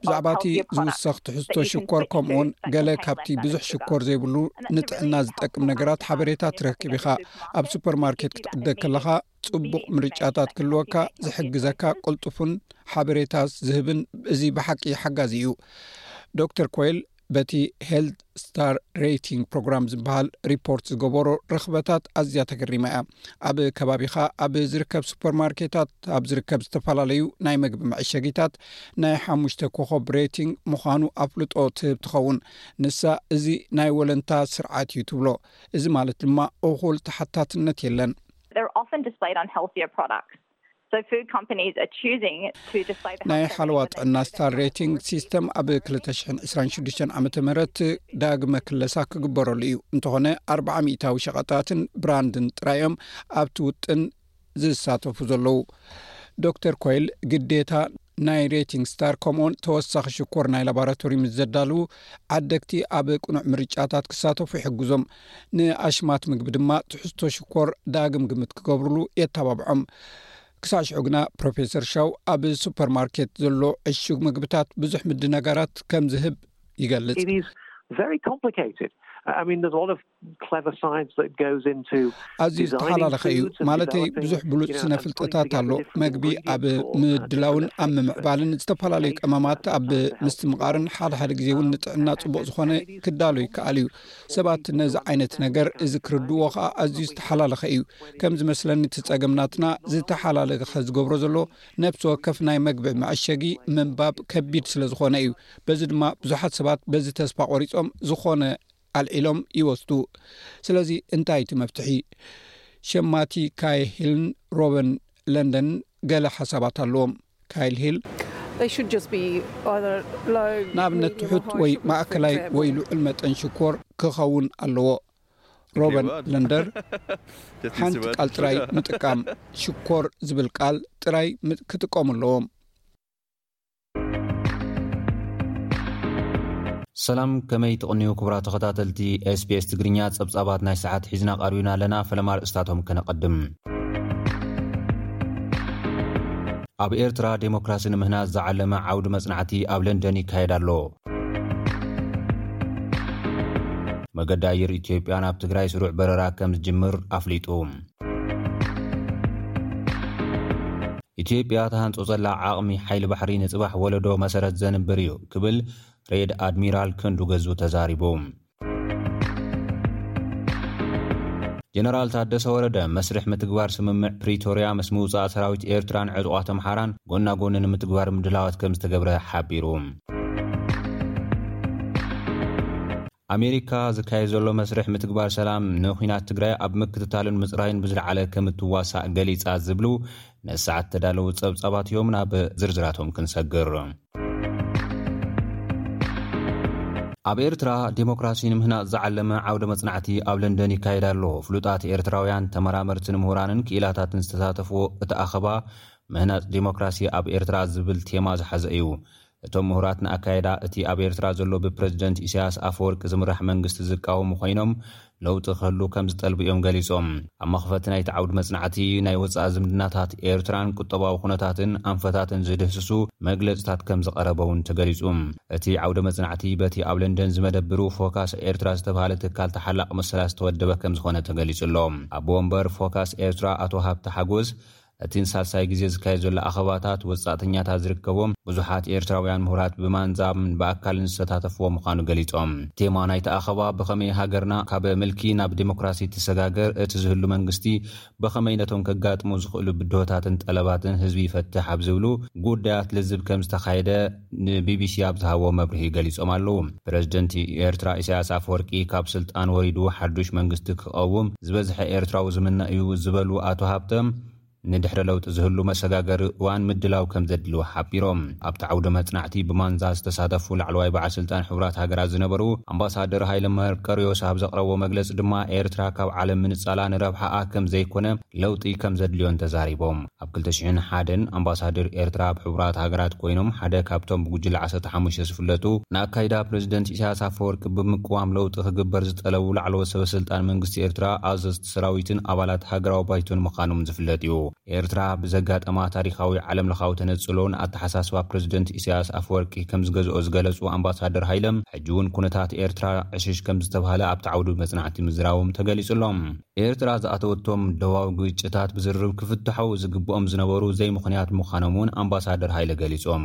ብዛዕባ እቲ ዝውሰኽ ትሕዝቶ ሽኮር ከምኡውን ገለ ካብቲ ብዙሕ ሽኮር ዘይብሉ ንጥዕና ዝጠቅም ነገራት ሓበሬታ ትረክብ ኢኻ። ኣብ ሱፐርማርኬት ክትዕደግ ከለኻ ጽቡቕ ምርጫታት ክህልወካ ዝሕግዘካ ቅልጡፍን ሓበሬታ ዝህብን እዚ ብሓቂ ሓጋዚ እዩ። ዶክተር ኮይል በቲ ሄልት ስታር ሬቲንግ ፕሮግራም ዝበሃል ሪፖርት ዝገበሮ ርኽበታት ኣዝያ ተገሪማ እያ ኣብ ከባቢኻ ኣብ ዝርከብ ሱፐር ማርኬታት ኣብ ዝርከብ ዝተፈላለዩ ናይ መግቢ መዐሸጊታት ናይ ሓሙሽተ ኮኸብ ሬቲንግ ምዃኑ ኣፍልጦ ትህብ ትኸውን ንሳ እዚ ናይ ወለንታ ስርዓት እዩ ትብሎ እዚ ማለት ድማ እኹል ተሓታትነት የለን ናይ ሓለዋ ጥዕና ስታር ሬቲንግ ሲስተም ኣብ 226 ዓ ም ዳግመ ክለሳ ክግበረሉ እዩ እንተኾነ ኣርዓ ሚታዊ ሸቐጣትን ብራንድን ጥራይ እዮም ኣብቲ ውጥን ዝሳተፉ ዘለዉ ዶክተር ኮይል ግዴታ ናይ ሬቲንግ ስታር ከምኡውን ተወሳኺ ሽኮር ናይ ላባራቶሪ ምስ ዘዳልዉ ዓደግቲ ኣብ ቅኑዕ ምርጫታት ክሳተፉ ይሕግዞም ንኣሽማት ምግቢ ድማ ትሕዝቶ ሽኮር ዳግም ግምት ክገብርሉ የተባብዖም ክሳዕ ሽዑ ግና ፕሮፌሰር ሻው ኣብ ሱፐር ማርኬት ዘሎ ዕሹግ ምግብታት ብዙሕ ምድነጋራት ከም ዝህብ ይገልጽ ኣዝዩ ዝተሓላለኸ እዩ ማለተይ ብዙሕ ብሉፅ ስነ ፍልጠታት ኣሎ መግቢ ኣብ ምድላውን ኣብ ምምዕባልን ዝተፈላለዩ ቀመማት ኣብ ምስትምቓርን ሓደ ሓደ ግዜ እውን ንጥዕና ፅቡቅ ዝኾነ ክዳሎ ይከኣል እዩ ሰባት ነዚ ዓይነት ነገር እዚ ክርድዎ ከዓ ኣዝዩ ዝተሓላለኸ እዩ ከም ዝመስለኒ እቲ ፀገም ናትና ዝተሓላለኸ ዝገብሮ ዘሎ ነብሲ ወከፍ ናይ መግቢ መዐሸጊ ምንባብ ከቢድ ስለ ዝኾነ እዩ በዚ ድማ ብዙሓት ሰባት በዚ ተስፋ ቆሪፆም ዝኾነ ኣልዒሎም ይወስዱ ስለዚ እንታይ እቲ መፍትሒ ሸማቲ ካይል ሂልን ሮበን ለንደን ገለ ሓሳባት ኣለዎም ካይል ሂል ንኣብነት ትሑት ወይ ማእከላይ ወይ ልዑል መጠን ሽኮር ክኸውን ኣለዎ ሮበን ለንደር ሓንቲ ቃል ጥራይ ምጥቃም ሽኮር ዝብል ቃል ጥራይ ክጥቀሙ ኣለዎም። ሰላም ከመይ ትቕንዩ ክቡራ ተኸታተልቲ ስbs ትግርኛ ጸብጻባት ናይ ሰዓት ሒዝና ቐርብና ኣለና ፈለማ ርእስታቶም ከነቐድም ኣብ ኤርትራ ዴሞክራሲ ንምህናዝ ዝዓለመ ዓውዲ መጽናዕቲ ኣብ ለንደን ይካየድ ኣሎ መገዲ ኣየር ኢትዮጵያ ናብ ትግራይ ስሩዕ በረራ ከም ዝጅምር ኣፍሊጡ ኢትዮጵያ ትሃንጾ ዘላ ዓቕሚ ሓይሊ ባሕሪ ንጽባሕ ወለዶ መሰረት ዘንብር እዩ ክብል ሬድ ኣድሚራል ክንዱ ገዙ ተዛሪቡ። ጀነራል ታደሰ ወረደ መስርሕ ምትግባር ስምምዕ ፕሪቶርያ ምስ ምውፃእ ሰራዊት ኤርትራን ዕጡቓት ኣምሓራን ጎና ጎኒ ንምትግባር ምድላዋት ከም ዝተገብረ ሓቢሩ። ኣሜሪካ ዝካየድ ዘሎ መስርሕ ምትግባር ሰላም ንኲናት ትግራይ ኣብ ምክትታልን ምፅራይን ብዝለዓለ ከምትዋሳእ ገሊፃ ዝብሉ ነሰዓት ዝተዳለዉ ፀብፃባት እዮም። ናብ ዝርዝራቶም ክንሰግር። ኣብ ኤርትራ ዴሞክራሲ ንምህናጽ ዝዓለመ ዓውደ መጽናዕቲ ኣብ ለንደን ይካየድ ኣሎ። ፍሉጣት ኤርትራውያን ተመራመርትን ምሁራንን ክኢላታትን ዝተሳተፍዎ እቲ ኣኸባ ምህናጽ ዴሞክራሲ ኣብ ኤርትራ ዝብል ቴማ ዝሓዘ እዩ። እቶም ምሁራት ንኣካይዳ እቲ ኣብ ኤርትራ ዘሎ ብፕረዚደንት ኢሳያስ ኣፈወርቂ ዝምራሕ መንግስቲ ዝቃወሙ ኮይኖም፣ ለውጢ ክህሉ ከም ዝጠልቡ እዮም ገሊጾም። ኣብ መኽፈቲ ናይቲ ዓውዲ መጽናዕቲ፣ ናይ ወጻኢ ዝምድናታት ኤርትራን ቁጠባዊ ኩነታትን ኣንፈታትን ዝድህስሱ መግለጺታት ከም ዝቐረበ እውን ተገሊጹ። እቲ ዓውደ መጽናዕቲ በቲ ኣብ ለንደን ዝመደብሩ ፎካስ ኤርትራ ዝተብሃለ ትካል ተሓላቒ መሰላት ዝተወደበ ከም ዝኾነ ተገሊጹ ኣሎ። ኣቦ ወንበር ፎካስ ኤርትራ ኣቶ ሃብተ ሓጎስ፣ እቲ ንሳልሳይ ግዜ ዝካየድ ዘሎ ኣኸባታት ወጻእተኛታት ዝርከቦም ብዙሓት ኤርትራውያን ምሁራት ብማንዛብን ብኣካልን ዝተታተፍዎ ምዃኑ ገሊጾም። ቴማ ናይቲ ኣኸባ ብኸመይ ሃገርና ካብ ምልኪ ናብ ዴሞክራሲ ትሰጋገር፣ እቲ ዝህሉ መንግስቲ ብኸመይ ነቶም ከጋጥሙ ዝኽእሉ ብድሆታትን ጠለባትን ህዝቢ ይፈትሕ ኣብ ዝብሉ ጉዳያት ልዝብ ከምዝተኻየደ ንቢቢሲ ኣብ ዝሃብዎ መብርሂ ገሊጾም ኣለዉ። ፕረዚደንት ኤርትራ ኢሳያስ ኣፈወርቂ ካብ ስልጣን ወሪዱ ሓዱሽ መንግስቲ ክቐውም ዝበዝሐ ኤርትራዊ ዝምነ እዩ ዝበሉ ኣቶ ሃብተ፣ ንድሕረ ለውጢ ዝህሉ መሰጋገሪ እዋን ምድላው ከምዘድሊ ሓቢሮም። ኣብቲ ዓውደ መጽናዕቲ ብማንዛ ዝተሳተፉ ላዕለዋይ በዓል ስልጣን ሕቡራት ሃገራት ዝነበሩ ኣምባሳደር ሃይለ መርቀርዮስ ኣብ ዘቕረብዎ መግለጺ ድማ ኤርትራ ካብ ዓለም ምንጻላ ንረብሓኣ ከምዘይኮነ ለውጢ ከምዘድልዮን ተዛሪቦም። ኣብ ክልተ ሽሕን ሓደን ኣምባሳድር ኤርትራ ኣብ ሕቡራት ሃገራት ኮይኖም ሓደ ካብቶም ብጉጅለ ዓሰርተ ሓሙሽተ ዝፍለጡ ንኣካይዳ ፕረዚደንት ኢሳያስ ኣፈወርቂ ብምቅዋም ለውጢ ክግበር ዝጠለቡ ላዕለዎት ሰበስልጣን መንግስቲ ኤርትራ ኣዘዝቲ ሰራዊትን ኣባላት ሃገራዊ ባይቶን ምኻኖም ዝፍለጥ እዩ። ኤርትራ ብዘጋጠማ ታሪኻዊ ዓለምለኻዊ ተነጽሎ ንኣተሓሳስባ ፕረዚደንት ኢሳያስ ኣፈወርቂ ከምዝገዝኦ ዝገለጹ ኣምባሳደር ሃይለ ሕጂ'ውን ኩነታት ኤርትራ ዕሽሽ ከምዝተብሃለ ኣብቲ ዓውዲ መጽናዕቲ ምዝራቦም ተገሊጹ ኣሎ። ኤርትራ ዝኣተወቶም ዶባዊ ግጭታት ብዝርርብ ክፍትሑ ዝግብኦም ዝነበሩ ዘይምኽንያት ምዃኖም'ውን ኣምባሳደር ሃይለ ገሊጾም።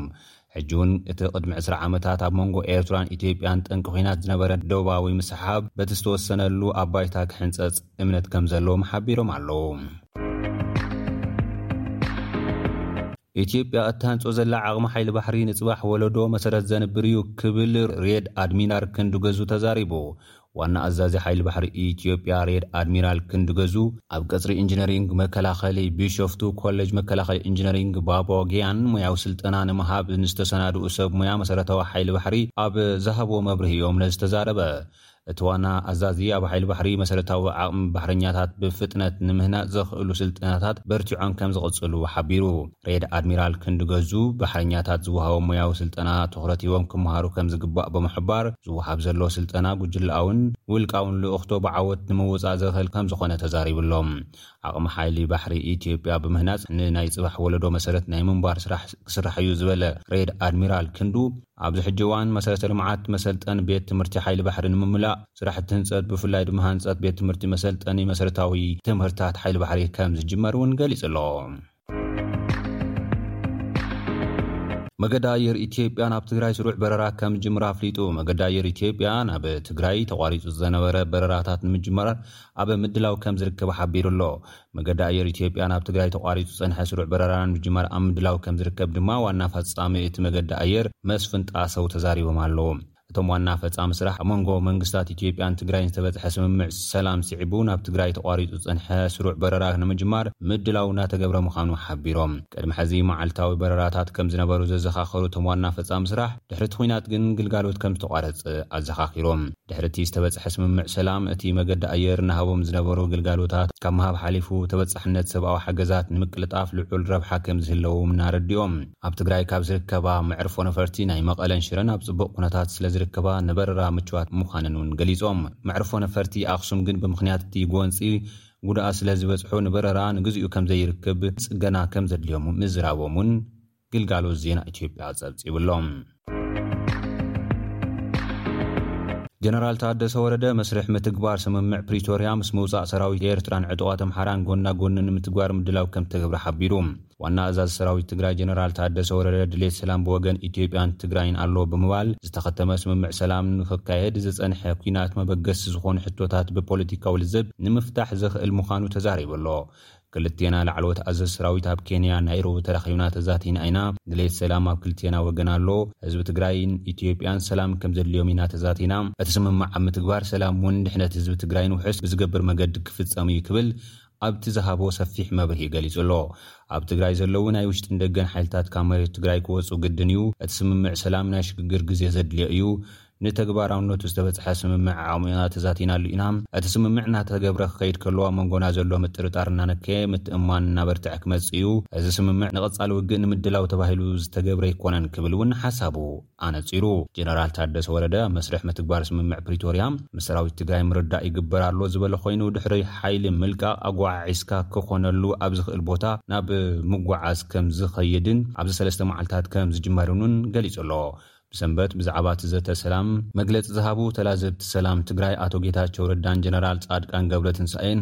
ሕጂ'ውን እቲ ቅድሚ ዕስራ ዓመታት ኣብ መንጎ ኤርትራን ኢትዮጵያን ጠንቂ ኲናት ዝነበረ ዶባዊ ምስሕሓብ በቲ ዝተወሰነሉ ኣብ ባይታ ክሕንጸጽ እምነት ከም ዘለዎም ሓቢሮም ኣለዉ። ኢትዮጵያ እትሃንጾ ዘላ ዓቕሚ ሓይሊ ባሕሪ ንጽባሕ ወለዶ መሰረት ዘንብር'ዩ ክብል ርየድ ኣድሚራል ክንዱ ገዙ ተዛሪቡ። ዋና ኣዛዚ ሓይሊ ባሕሪ ኢትዮጵያ ሬር ኣድሚራል ክንድ ገዙ ኣብ ቀፅሪ ኢንጂነሪንግ መከላኸሊ ቢሾፍቱ ኮሌጅ መከላኸሊ ኢንጂነሪንግ ባቦ ጊያን ሞያዊ ስልጠና ንምሃብ ንዝተሰናድኡ ሰብ ሞያ መሰረታዊ ሓይሊ ባሕሪ ኣብ ዝሃብዎ መብርሂ እዮም ነዝተዛረበ እቲ ዋና ኣዛዚ ኣብ ሓይሊ ባሕሪ መሰረታዊ ዓቕሚ ባሕረኛታት ብፍጥነት ንምህናፅ ዘኽእሉ ስልጠናታት በርቲዖም ከምዝቕፅሉ ሓቢሩ። ሬድ ኣድሚራል ክንዲ ገዙ፣ ባሕረኛታት ዝወሃቦም ሞያዊ ስልጠና ትኹረት ሂቦም ክመሃሩ ከምዝግባእ ብምሕባር፣ ዝወሃብ ዘሎ ስልጠና ጉጅለኣውን ውልቃውን ልኡኽቶ ብዓወት ንምውፃእ ዘኽእል ከምዝኾነ ተዛሪቡ ኣሎ። ዓቕሚ ሓይሊ ባሕሪ ኢትዮጵያ ብምህናፅ ንናይ ፅባሕ ወለዶ መሰረት ናይ ምንባር ስራሕ ክስራሕ እዩ ዝበለ ሬድ ኣድሚራል ክንዱ፣ ኣብዚ ሕጂ እዋን መሰረተ ልምዓት መሰልጠን ቤት ትምህርቲ ሓይሊ ባሕሪ ንምምላእ ስራሕቲ ህንፀት ብፍላይ ድማ ህንፀት ቤት ትምህርቲ መሰልጠኒ መሰረታዊ ትምህርታት ሓይሊ ባሕሪ ከምዝጅመር እውን ገሊፁ ኣሎ። መገዲ ኣየር ኢትዮጵያ ናብ ትግራይ ስሩዕ በረራ ከም ጅምር ኣፍሊጡ። መገዲ ኣየር ኢትዮጵያ ናብ ትግራይ ተቋሪፁ ዝነበረ በረራታት ንምጅማር ኣብ ምድላው ከም ዝርከብ ሓቢሩ ኣሎ። መገዲ ኣየር ኢትዮጵያ ናብ ትግራይ ተቋሪፁ ዝፀንሐ ስሩዕ በረራ ንምጅማር ኣብ ምድላው ከም ዝርከብ ድማ ዋና ኣፋፃሚ እቲ መገዲ ኣየር መስፍን ጣሰው ተዛሪቦም ኣለዉ። እቶም ዋና ፈፃሚ ስራሕ ኣብ መንጎ መንግስታት ኢትዮጵያን ትግራይን ዝተበፅሐ ስምምዕ ሰላም ስዒቡ ናብ ትግራይ ተቋሪፁ ዝፀንሐ ስሩዕ በረራ ንምጅማር ምድላው እናተገብረ ምዃኑ ሓቢሮም። ቅድሚ ሕዚ መዓልታዊ በረራታት ከምዝነበሩ ዘዘኻኸሩ እቶም ዋና ፈፃሚ ስራሕ፣ ድሕሪ እቲ ኲናት ግን ግልጋሎት ከምዝተቋረፀ ኣዘኻኺሮም። ድሕሪ እቲ ዝተበፅሐ ስምምዕ ሰላም እቲ መገዲ ኣየር እናሃቦም ዝነበሩ ግልጋሎታት ካብ ምሃብ ሓሊፉ ተበፃሕነት ሰብኣዊ ሓገዛት ንምቅልጣፍ ልዑል ረብሓ ከምዝህለዎም እናረድኦም። ኣብ ትግራይ ካብ ዝርከባ መዕርፎ ነፈርቲ ናይ መቐለን ሽረን ኣብ ፅቡቕ ኩነታት ስለዝርከባ ንበረራ ምቹዋት ምዃነን እውን ገሊፆም። መዕርፎ ነፈርቲ ኣኽሱም ግን ብምኽንያት እቲ ጎንፂ ጉድኣት ስለዝበፅሖ ንበረራኣ ንግዚኡ ከምዘይርክብ ፅገና ከምዘድልዮም ምዝራቦም እውን ግልጋሎት ዜና ኢትዮጵያ ፀብፂቡ'ሎ። ጀነራል ታደሰ ወረደ መስርሕ ምትግባር ስምምዕ ፕሪቶርያ ምስ ምውፃእ ሰራዊት ኤርትራን ዕጡቓት ኣምሓራን ጎና ጎኒ ንምትግባር ምድላው ከምተገብረ ሓቢሩ። ዋና ኣዛዚ ሰራዊት ትግራይ ጀነራል ታደሰ ወረደ ድሌት ሰላም ብወገን ኢትዮጵያን ትግራይን ኣሎ ብምባል ዝተኸተመ ስምምዕ ሰላም ንክካየድ ዝፀንሐ ኲናት መበገሲ ዝኾኑ ሕቶታት ብፖለቲካዊ ልዝብ ንምፍታሕ ዘኽእል ምዃኑ ተዛሪቡ ኣሎ ክልቴና ላዕለዎት ኣዘዝቲ ሰራዊት ኣብ ኬንያ ናይሮቢ ተራኺብና ተዛቲና ኢና። ድሌት ሰላም ኣብ ክልቴና ወገን ኣሎ። ህዝቢ ትግራይን ኢትዮጵያን ሰላም ከምዘድልዮም ኢና ተዛቲና። እቲ ስምምዕ ኣብ ምትግባር ሰላም እውን ድሕነት ህዝቢ ትግራይን ውሑስ ብዝገብር መገዲ ክፍፀም እዩ ክብል ኣብቲ ዝሃቦ ሰፊሕ መብርሂ ገሊፁ ኣሎ። ኣብ ትግራይ ዘለዉ ናይ ውሽጥን ደገን ሓይልታት ካብ መሬት ትግራይ ክወፁ ግድን እዩ። እቲ ስምምዕ ሰላም ናይ ሽግግር ግዜ ዘድልዮ እዩ። ንተግባራውነቱ ዝተበጽሐ ስምምዕ ዓቕሚና ተዛቲናሉ ኢና። እቲ ስምምዕ እናተተገብረ ክኸይድ ከሎ ኣብ መንጎና ዘሎ ምጥርጣር እናነከየ፣ ምትእምማን እናበርትዐ ክመጽእ እዩ። እዚ ስምምዕ ንቐጻሊ ውግእ ንምድላው ተባሂሉ ዝተገብረ ኣይኮነን ክብል እውን ሓሳቡ ኣነጺሩ። ጀነራል ታደሰ ወረደ ኣብ መስርሕ ምትግባር ስምምዕ ፕሪቶርያ ምስ ሰራዊት ትግራይ ምርድዳእ ይግበር ኣሎ ዝበለ ኮይኑ፣ ድሕሪ ሓይሊ ምልቃቕ ኣጓዓዒዝካ ክኾነሉ ኣብ ዝኽእል ቦታ ናብ ምጉዓዝ ከምዝኸይድን ኣብዚ ሰለስተ መዓልታት ከምዝጅመርን'ውን ገሊጹ ኣሎ። ብሰንበት ብዛዕባ እቲ ዘተ ሰላም መግለፂ ዝሃቡ ተላዘብቲ ሰላም ትግራይ ኣቶ ጌታቸው ረዳን ጀነራል ፃድቃን ገብረትንሳኤን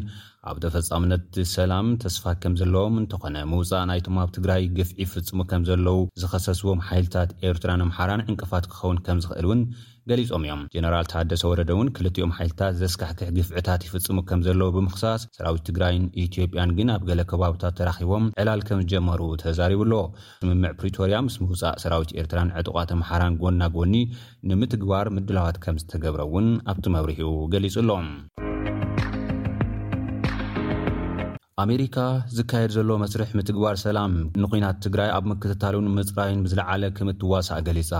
ኣብ ተፈፃምነት እቲ ሰላም ተስፋ ከምዘለዎም እንተኾነ ምውፃእ ናይቶም ኣብ ትግራይ ግፍዒ ይፍፅሙ ከምዘለው ዝኸሰስዎም ሓይልታት ኤርትራን ኣምሓራን ዕንቅፋት ክኸውን ከምዝኽእል እውን ገሊፆም እዮም። ጀነራል ታደሰ ወረደ እውን ክልቲኦም ሓይልታት ዘስካሕክሕ ግፍዕታት ይፍፅሙ ከምዘለው ብምኽሳስ ሰራዊት ትግራይን ኢትዮጵያን ግን ኣብ ገለ ከባብታት ተራኺቦም ዕላል ከምዝጀመሩ ተዛሪቡ ኣሎ። ስምምዕ ፕሪቶርያ ምስ ምውፃእ ሰራዊት ኤርትራን ዕጡቓት ኣምሓራን ጎና ጎኒ ንምትግባር ምድላዋት ከምዝተገብረ እውን ኣብቲ መብርሂኡ ገሊፁ ኣሎ። ኣሜሪካ ዝካየድ ዘሎ መስርሕ ምትግባር ሰላም ንኲናት ትግራይ ኣብ ምክትታሉን ምፅራይን ብዝለዓለ ከምእትዋሳእ ገሊፃ።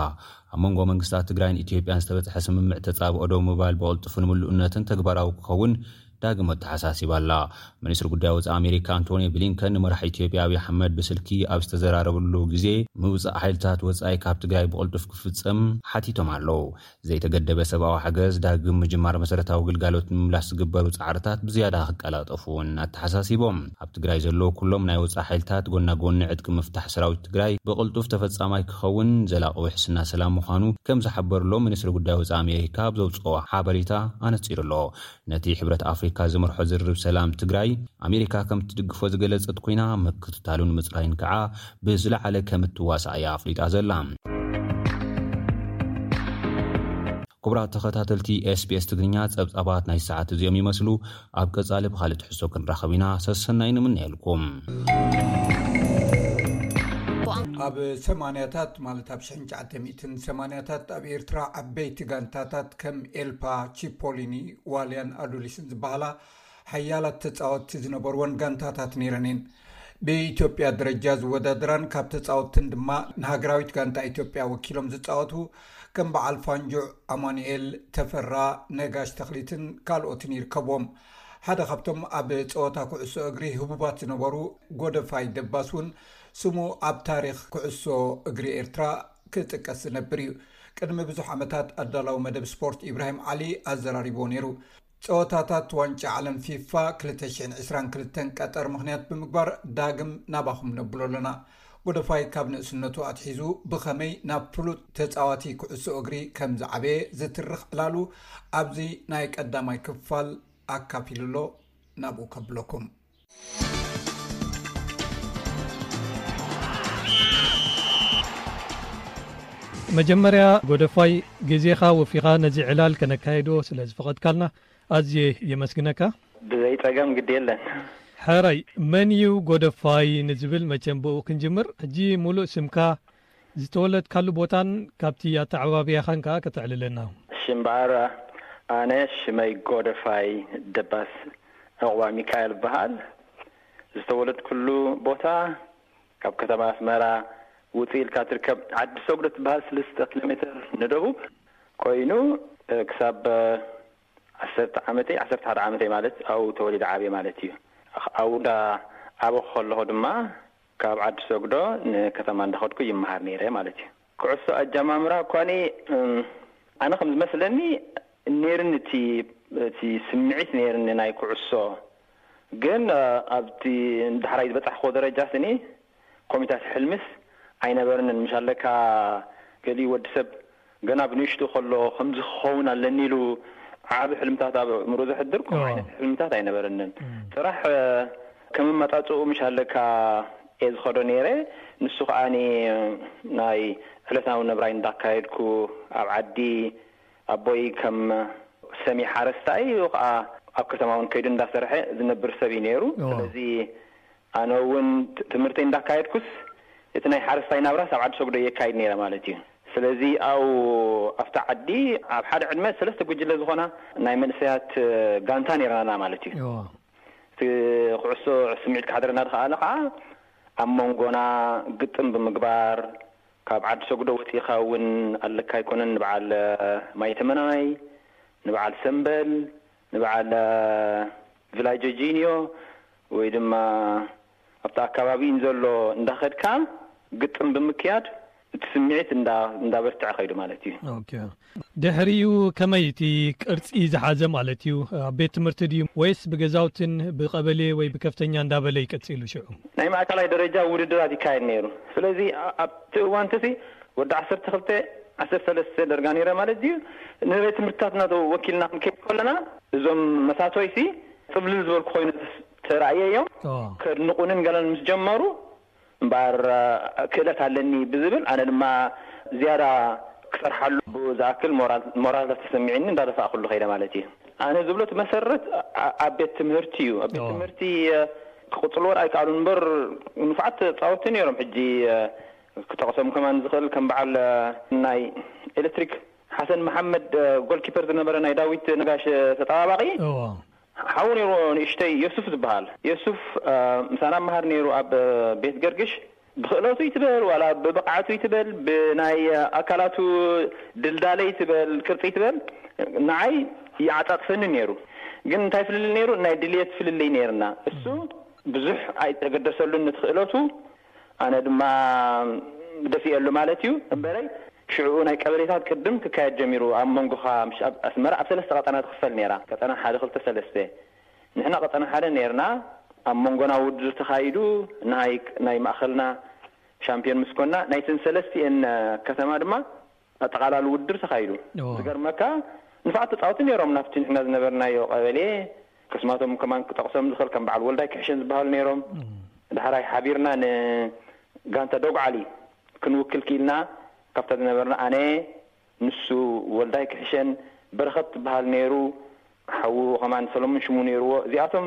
ኣብ መንጎ መንግስታት ትግራይን ኢትዮጵያን ዝተበፅሐ ስምምዕ ተፃብኦ ደው ምባል ብቕልጡፍን ምሉእነትን ተግባራዊ ክኸውን ዳግም ኣተሓሳሲባ'ላ። ሚኒስትሪ ጉዳይ ወጻኢ ኣሜሪካ ኣንቶኒ ብሊንከን ንመራሒ ኢትዮጵያ ኣብይ ኣሕመድ ብስልኪ ኣብ ዝተዘራረብሉ ግዜ፣ ምውጻእ ሓይልታት ወጻኢ ካብ ትግራይ ብቕልጡፍ ክፍጸም ሓቲቶም ኣለው። ዘይተገደበ ሰብኣዊ ሓገዝ፣ ዳግም ምጅማር መሰረታዊ ግልጋሎት ንምምላስ ዝግበሩ ጻዕርታት ብዝያዳ ክቀላጠፉ'ውን ኣተሓሳሲቦም። ኣብ ትግራይ ዘለው ኩሎም ናይ ወጻኢ ሓይልታት ጎና ጎኒ ዕጥቂ ምፍታሕ ሰራዊት ትግራይ ብቕልጡፍ ተፈጻማይ ክኸውን ዘላቒ ውሕስና ሰላም ምዃኑ ከም ዝሓበሩሎም ሚኒስትሪ ጉዳይ ወጻኢ ኣሜሪካ ኣብ ዘውጽኦ ሓበሬታ ኣነጺሩ'ሎ። ነቲ ሕብረት ኣፍሪካ ዝመርሖ ዝርርብ ሰላም ትግራይ ኣሜሪካ ከምትድግፎ ዝገለፀት ኮይና ምክትታሉን ምፅራይን ከዓ ብዝለዓለ ከምትዋሳእ እያ ኣፍሊጣ ዘላ። ክቡራት ተኸታተልቲ SBS ትግርኛ ጸብጻባት ናይ ሰዓት እዚኦም ይመስሉ። ኣብ ቀጻሊ ብኻልእ ትሕዝቶ ክንራኸብ ኢና። ሰሰናይ ንምነየልኩም። ኣብ ሰማንያታት ማለት ኣብ ሽሕን ትሽዓተ ሚእትን ሰማንያታት ኣብ ኤርትራ ዓበይቲ ጋንታታት ከም ኤልፓ፣ ቺፖሊኒ፣ ዋልያን ኣዱሊስን ዝበሃላ ሓያላት ተጻወትቲ ዝነበርወን ጋንታታት ነይረን እየን። ብኢትዮጵያ ደረጃ ዝወዳደራን ካብ ተጻወትትን ድማ ንሃገራዊት ጋንታ ኢትዮጵያ ወኪሎም ዝጻወቱ ከም በዓል ፋንጁዕ፣ ኣማኑኤል ተፈራ፣ ነጋሽ ተኽሊትን ካልኦትን ይርከብዎም። ሓደ ካብቶም ኣብ ጸወታ ኩዕሶ እግሪ ህቡባት ዝነበሩ ጎደፋይ ደባስ እውን ስሙ ኣብ ታሪኽ ኩዕሶ እግሪ ኤርትራ ክጥቀስ ዝነብር እዩ። ቅድሚ ብዙሕ ዓመታት ኣዳላዊ መደብ ስፖርት ኢብራሂም ዓሊ ኣዘራሪብዎ ነይሩ። ጸወታታት ዋንጫ ዓለም ፊፋ ክልተ ሽሕን ዕስራን ክልተን ቀጠር ምኽንያት ብምግባር ዳግም ናባኹም ነብሎ ኣሎና። ጎደፋይ ካብ ንእስነቱ ኣትሒዙ ብኸመይ ናብ ፍሉጥ ተጻዋቲ ኩዕሶ እግሪ ከም ዝዓበየ ዝትርኽ ዕላሉ ኣብዚ ናይ ቀዳማይ ክፋል ኣካፊሉ ኣሎ ናብኡ ከብለኩም። መጀመርያ ጎደፋይ ግዜኻ ወፊኻ ነዚ ዕላል ከነካይዶ ስለ ዝፈቐድካልና ኣዝየ የመስግነካ። ብዘይ ጸገም ግድ የለን። ሕራይ መን እዩ ጎደፋይ ንዝብል መቸም ብኡ ክንጅምር ሕጂ ሙሉእ ስምካ ዝተወለድካሉ ቦታን ካብቲ ኣተዓባብያኻን ከኣ ከተዕልለና። እሺ እምበኣር ኣነ ሽመይ ጎደፋይ ደባስ ዑቕባሚካኤል እበሃል። ዝተወለድኩሉ ቦታ ካብ ከተማ ኣስመራ ውጽእ ኢልካ እትርከብ ዓዲ ሰጉዶ እትበሃል ስልስተ ኪሎሜተር ንደቡብ ኮይኑ ክሳብ ዓሰርተ ዓመተይ ዓሰርተ ሓደ ዓመተይ ማለት ኣብኡ ተወሊደ ዓብየ ማለት እዩ። ኣውዳ ኣበኹ ከለኹ ድማ ካብ ዓዲ ሰግዶ ንከተማ እንዳኸድኩ ይመሃር ነይረ ማለት እዩ። ኩዕሶ ኣጀማምራ እኳኒ ኣነ ከም ዝመስለኒ ነይርኒ እቲ እቲ ስምዒት ነይርኒ ናይ ኩዕሶ ግን ኣብቲ ዳሕራይ ዝበጻሕክዎ ደረጃ ስኒ ኮሚታት ሕልምስ ኣይነበርንን ምሻለካ ገሊኡ ወዲ ሰብ ገና ብንእሽትኡ ከሎ ከምዚ ክኸውን ኣለኒ ኢሉ ዓቢ ሕልምታት ኣብ ኣእምርኡ ዘሕድር ከምኡ ዓይነት ሕልምታት ኣይነበረንን። ጥራሕ ከም ኣመጻጽእኡ ምሽ ኣለካ እየ ዝኸዶ ነይረ። ንሱ ከኣ ናይ ዕለታዊ ነብራይ እንዳካየድኩ ኣብ ዓዲ ኣቦይ ከም ሰሚ ሓረስታይ ኢሉ ከኣ ኣብ ከተማ ውን ከይዱ እንዳሰርሐ ዝነብር ሰብ እዩ ነይሩ። ስለዚ ኣነ እውን ትምህርተይ እንዳካየድኩስ እቲ ናይ ሓረስታይ ናብራስ ኣብ ዓዲ ሰጉዶ እየ የካይድ ነይረ ማለት እዩ። ስለዚ ኣብ ኣብታ ዓዲ ኣብ ሓደ ዕድመ ሰለስተ ጉጅለ ዝኾና ናይ መንእሰያት ጋንታ ነይርናና ማለት እዩ። እቲ ኩዕሶ ስምዒት ክሓድረና ዝኸኣለ ከዓ ኣብ መንጎና ግጥም ብምግባር ካብ ዓዲ ሰጉዶ ወፂእኻ እውን ኣለካ ኣይኮነን ንበዓል ማይተመናይ፣ ንበዓል ሰምበል፣ ንበዓል ቭላጀጂንዮ ወይ ድማ ኣብቲ ኣካባቢኡ ንዘሎ እንዳኸድካ ግጥም ብምክያድ እቲ ስምዒት እንዳበርትዐ ከይዱ ማለት እዩ። ኦኬ ድሕሪኡ ከመይ እቲ ቅርጺ ዝሓዘ ማለት እዩ ኣብ ቤት ትምህርቲ ድዩ ወይስ ብገዛውትን ብቀበሌ ወይ ብከፍተኛ እንዳበለ እዩ ቀጺሉ ሽዑ? ናይ ማእከላይ ደረጃ ውድድራት ይካየድ ነይሩ። ስለዚ ኣብቲ እዋንት'ቲ ወዲ ዓሰርተ ክልተ ዓሰርተ ሰለስተ ደርጋ ነይረ ማለት ድዩ? ንቤት ትምህርትታትና ዶ ወኪልና ክንከይድ ከለና እዞም መታቶይሲ ጽብልል ዝበልኩ ኮይኖም ተራእየዮም ከድንቑንን ገለን ምስ ጀመሩ እምበኣር ክእለት ኣለኒ ብዝብል ኣነ ድማ ዝያዳ ክሰርሓሉ ብኡ ዝኣክል ሞራልታት ተሰሚዑኒ እንዳደፋእኩሉ ከይደ ማለት እዩ። ኣነ ዝብሎ እቲ መሰረት ኣብ ቤት ትምህርቲ እዩ። ኣብ ቤት ትምህርቲ ክቕጽልዎ ኣይከኣሉን እምበር ንፉዓት ተጻወትቲ ነይሮም ሕጂ ክጠቕሶም ከማን ዝኽእል ከም በዓል ናይ ኤለትሪክ ሓሰን መሓመድ ጎልኪፐር ዝነበረ ናይ ዳዊት ነጋሽ ተጣባባቒ ሓዉ ኔርዎ ንእሽተይ የሱፍ ዝበሃል የሱፍ ምሳና እመሃር ኔሩ ኣብ ቤት ገርግሽ ብኽእለቱ ይትበል ዋላ ብብቕዓቱ ይትበል ብናይ ኣካላቱ ድልዳለ ይትበል ቅርጺ ይትበል ንዓይ ይዓጻጽፈኒ ኔሩ ግን እንታይ ፍልልይ ኔሩ ናይ ድልየት ፍልልይ ኔርና እሱ ብዙሕ ኣይተገደሰሉን ነቲ ክእለቱ ኣነ ድማ ደፊኤሉ ማለት እዩ እምበረይ ሽዕኡ ናይ ቀበሌታት ቅድም ክካየድ ጀሚሩ ኣብ መንጎኻ ምስ ኣብ ኣስመራ ኣብ ሰለስተ ቀጠና ትኽፈል ኔራ ቀጠና ሓደ ክልተ ሰለስተ ንሕና ቀጠና ሓደ ኔርና ኣብ መንጎና ውድድር ተኻይዱ ንሃይ ናይ ማእኸልና ሻምፒዮን ምስ ኮና ናይተን ሰለስቲኤን ከተማ ድማ ኣጠቓላሊ ውድድር ተኻይዱ። ዝገርመካ ንፋዓት ተጻወቲ ነይሮም ናብቲ ንሕና ዝነበርናዮ ቀበሌ፣ ከስማቶም ከማን ክጠቕሶም ዝኽእል ከም በዓል ወልዳይ ክሕሸን ዝበሃሉ ነይሮም። ዳሕራይ ሓቢርና ን ጋንታ ዶግዓሊ ክንውክል ክኢልና ካብታ ዝነበርና ኣነ፣ ንሱ፣ ወልዳይ ክሕሸን፣ በረኸት ዝበሃል ነይሩ፣ ሓዉ ከማን ሰለሙን ሽሙ ነይርዎ እዚኣቶም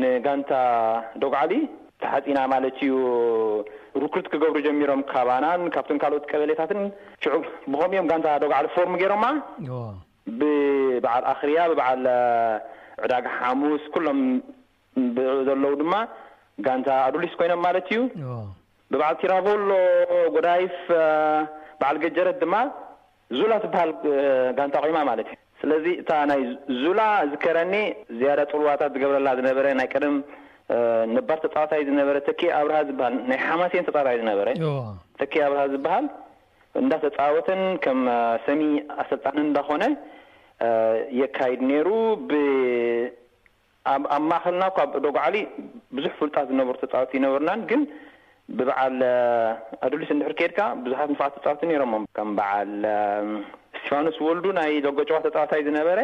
ንጋንታ ዶግዓሊ ተሓጺና ማለት ኢዩ ሩክሩት ክገብሩ ጀሚሮም ካባናን ካብተን ካልኦት ቀበሌታትን ሽዑ ብከምኡ ኢዮም ጋንታ ዶግዓሊ ፎርም ገይሮማ ብበዓል ኣኽርያ ብበዓል ዕዳጋ ሓሙስ ኩሎም ብዕኡ ዘለዉ ድማ ጋንታ ኣዱሊስ ኮይኖም ማለት ኢዩ ብበዓል ቲራቮሎ ጎዳይፍ በዓል ገጀረት ድማ ዙላ ትብሃል ጋንታ ቆይማ ማለት እዩ። ስለዚ እታ ናይ ዙላ ዝከረኒ ዝያዳ ጽልዋታት ዝገብረላ ዝነበረ ናይ ቀደም ነባር ተጻዋታይ ዝነበረ ተኪኤ ኣብርሃ ዝብሃል ናይ ሓማሴን ተጻዋታይ ዝነበረ ተኪኤ ኣብርሃ ዝብሃል እንዳ ተጻወተን ከም ሰሚ ኣሰልጣንን እንዳኾነ የካይድ ኔሩ ብ ኣብ ኣብ ማእከልና እኳ ኣብ ዶግዓሊ ብዙሕ ፍሉጣት ዝነበሩ ተጻወቲ ኣይነበርናን ግን ብበዓል ኣዱሊስ እንድሕር ኬድካ ብዙሓት ንፉዓት ተጻወቲ ኔሮሞም ከም በዓል እስቲፋኖስ ወልዱ ናይ ሎጎጭዋ ተጻዋታይ ዝነበረ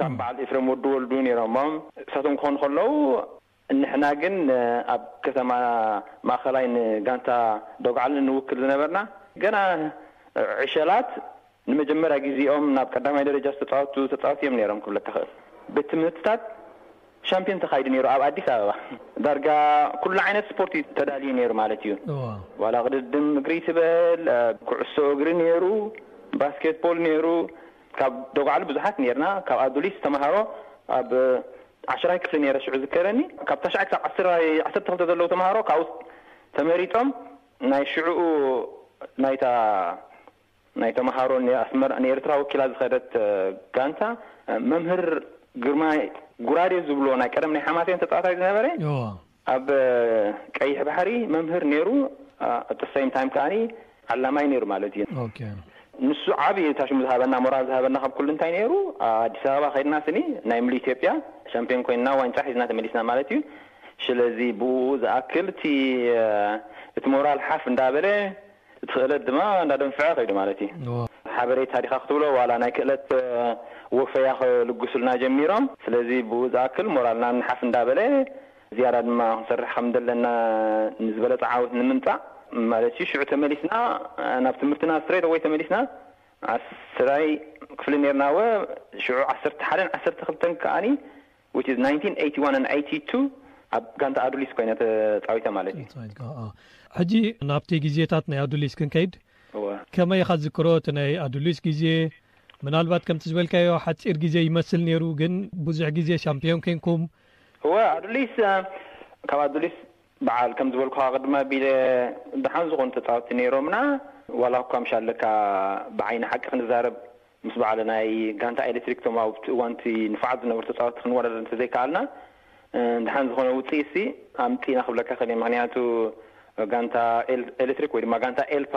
ከም በዓል ኤፍሬም ወዲ ወልዱ ኔሮሞም እሳቶም ክኾኑ ከለዉ ንሕና ግን ኣብ ከተማ ማእከላይ ንጋንታ ዶግዓሊ እንውክል ዝነበርና ገና ዕሸላት ንመጀመርያ ጊዚኦም ናብ ቀዳማይ ደረጃ ዝተጻወቱ ተጻወቲ እዮም ነይሮም ክብለካ እኽእል። ቤት ትምህርትታት ሻምፕዮን ተኻይዱ ነይሩ ኣብ ኣዲስ ኣበባ። ዳርጋ ኩሉ ዓይነት ስፖርት እዩ ተዳልዩ ነይሩ ማለት እዩ። ዋላ ቅድድም እግሪ ትበል፣ ኩዕሶ እግሪ ነይሩ፣ ባስኬት ቦል ነይሩ፣ ካብ ደጉዓሊ ብዙሓት ነይርና፣ ካብ ኣዱሊስ ተማሃሮ ኣብ ዓሽራይ ክፍሊ ነይረ ሽዑ ዝከረኒ፣ ካብ ታሽዓይ ክሳብ ዓስራይ ዓሰርተ ክልተ ዘለዉ ተማሃሮ ካብኡ ተመሪጾም ናይ ሽዕኡ ናይታ ናይ ተመሃሮ ንኣስመራ ንኤርትራ ወኪላ ዝኸደት ጋንታ መምህር ግርማይ ጉራዴ ዝብልዎ ናይ ቀደም ናይ ሓማሴን ተጻዋታይ ዝነበረ እወ ኣብ ቀይሕ ባሕሪ መምህር ኔሩ at the same time ከኣ ዓላማይ ኔሩ ማለት እዩ። ኦኬ ንሱ ዓቢ እታ ሽሙ ዝሃበና ሞራል ዝሃበና ካብ ኩሉ እንታይ ኔሩ ኣዲስ ኣበባ ከድና ስኒ ናይ ምሉእ ኢትዮጵያ ሻምፕዮን ኮይንና ዋንጫ ሒዝና ተመሊስና ማለት እዩ። ስለዚ ብኡ ዝኣክል እቲ እቲ ሞራል ሓፍ እንዳበለ እቲ ክእለት ድማ እንዳደንፍዐ ከይዱ ማለት እዩ። ሓበሬታ ዲኻ ክትብሎ ዋላ ናይ ክእለት ወፈያ ክልግሱልና ጀሚሮም። ስለዚ ብኡ ዝኣክል ሞራልና ንሓፍ እንዳበለ ዝያዳ ድማ ክንሰርሕ ከም ዘለና ንዝበለጸ ዓወት ንምምጻእ ማለት እዩ ሽዑ ተመሊስና ናብ ትምህርትና ስትሬት ኣወይ ተመሊስና ዓስራይ ክፍሊ ኔርናወ ሽዑ ዓሰርተ ሓደን ዓሰርተ ክልተን ከኣ which is ናይንቲን ኤይቲ ዋን ኣንድ ኤይቲ ቱ ኣብ ጋንታ ኣዱሊስ ኮይነ ተጻዊተ ማለት እዩ። ተጻዊትካ ኣዎ ሕጂ ናብቲ ግዜታት ናይ ኣዱሊስ ክንከይድ እወ ከመይ ኢኻ ትዝክሮ እቲ ናይ ኣዱሊስ ግዜ ምናልባት ከምቲ ዝበልካዮ ሓጺር ግዜ ይመስል ኔሩ ግን ብዙሕ ግዜ ሻምፕዮን ኬንኩም እወ ኣዱሊስ እ፣ ካብ ኣዱሊስ በዓል ከም ዝበልኩኻ ቅድም ኣቢለ ደሓን ዝኾኑ ተጻወትቲ ኔሮምና ዋላ እኳ ምሽ ኣለካ ብዓይኒ ሓቂ ክንዛረብ ምስ በዓል ናይ ጋንታ ኤሌክትሪክ እቶም ኣብቲ እዋን እቲ ንፉዓት ዝነበሩ ተጻወትቲ ክንወዳደር እንተዘይከኣልና ደሓን ዝኾነ ውጽኢትሲ ኣምጺእና ክብለካ ይኽእል እየ ምኽንያቱ ጋንታ ኤሌክትሪክ ወይ ድማ ጋንታ ኤልፓ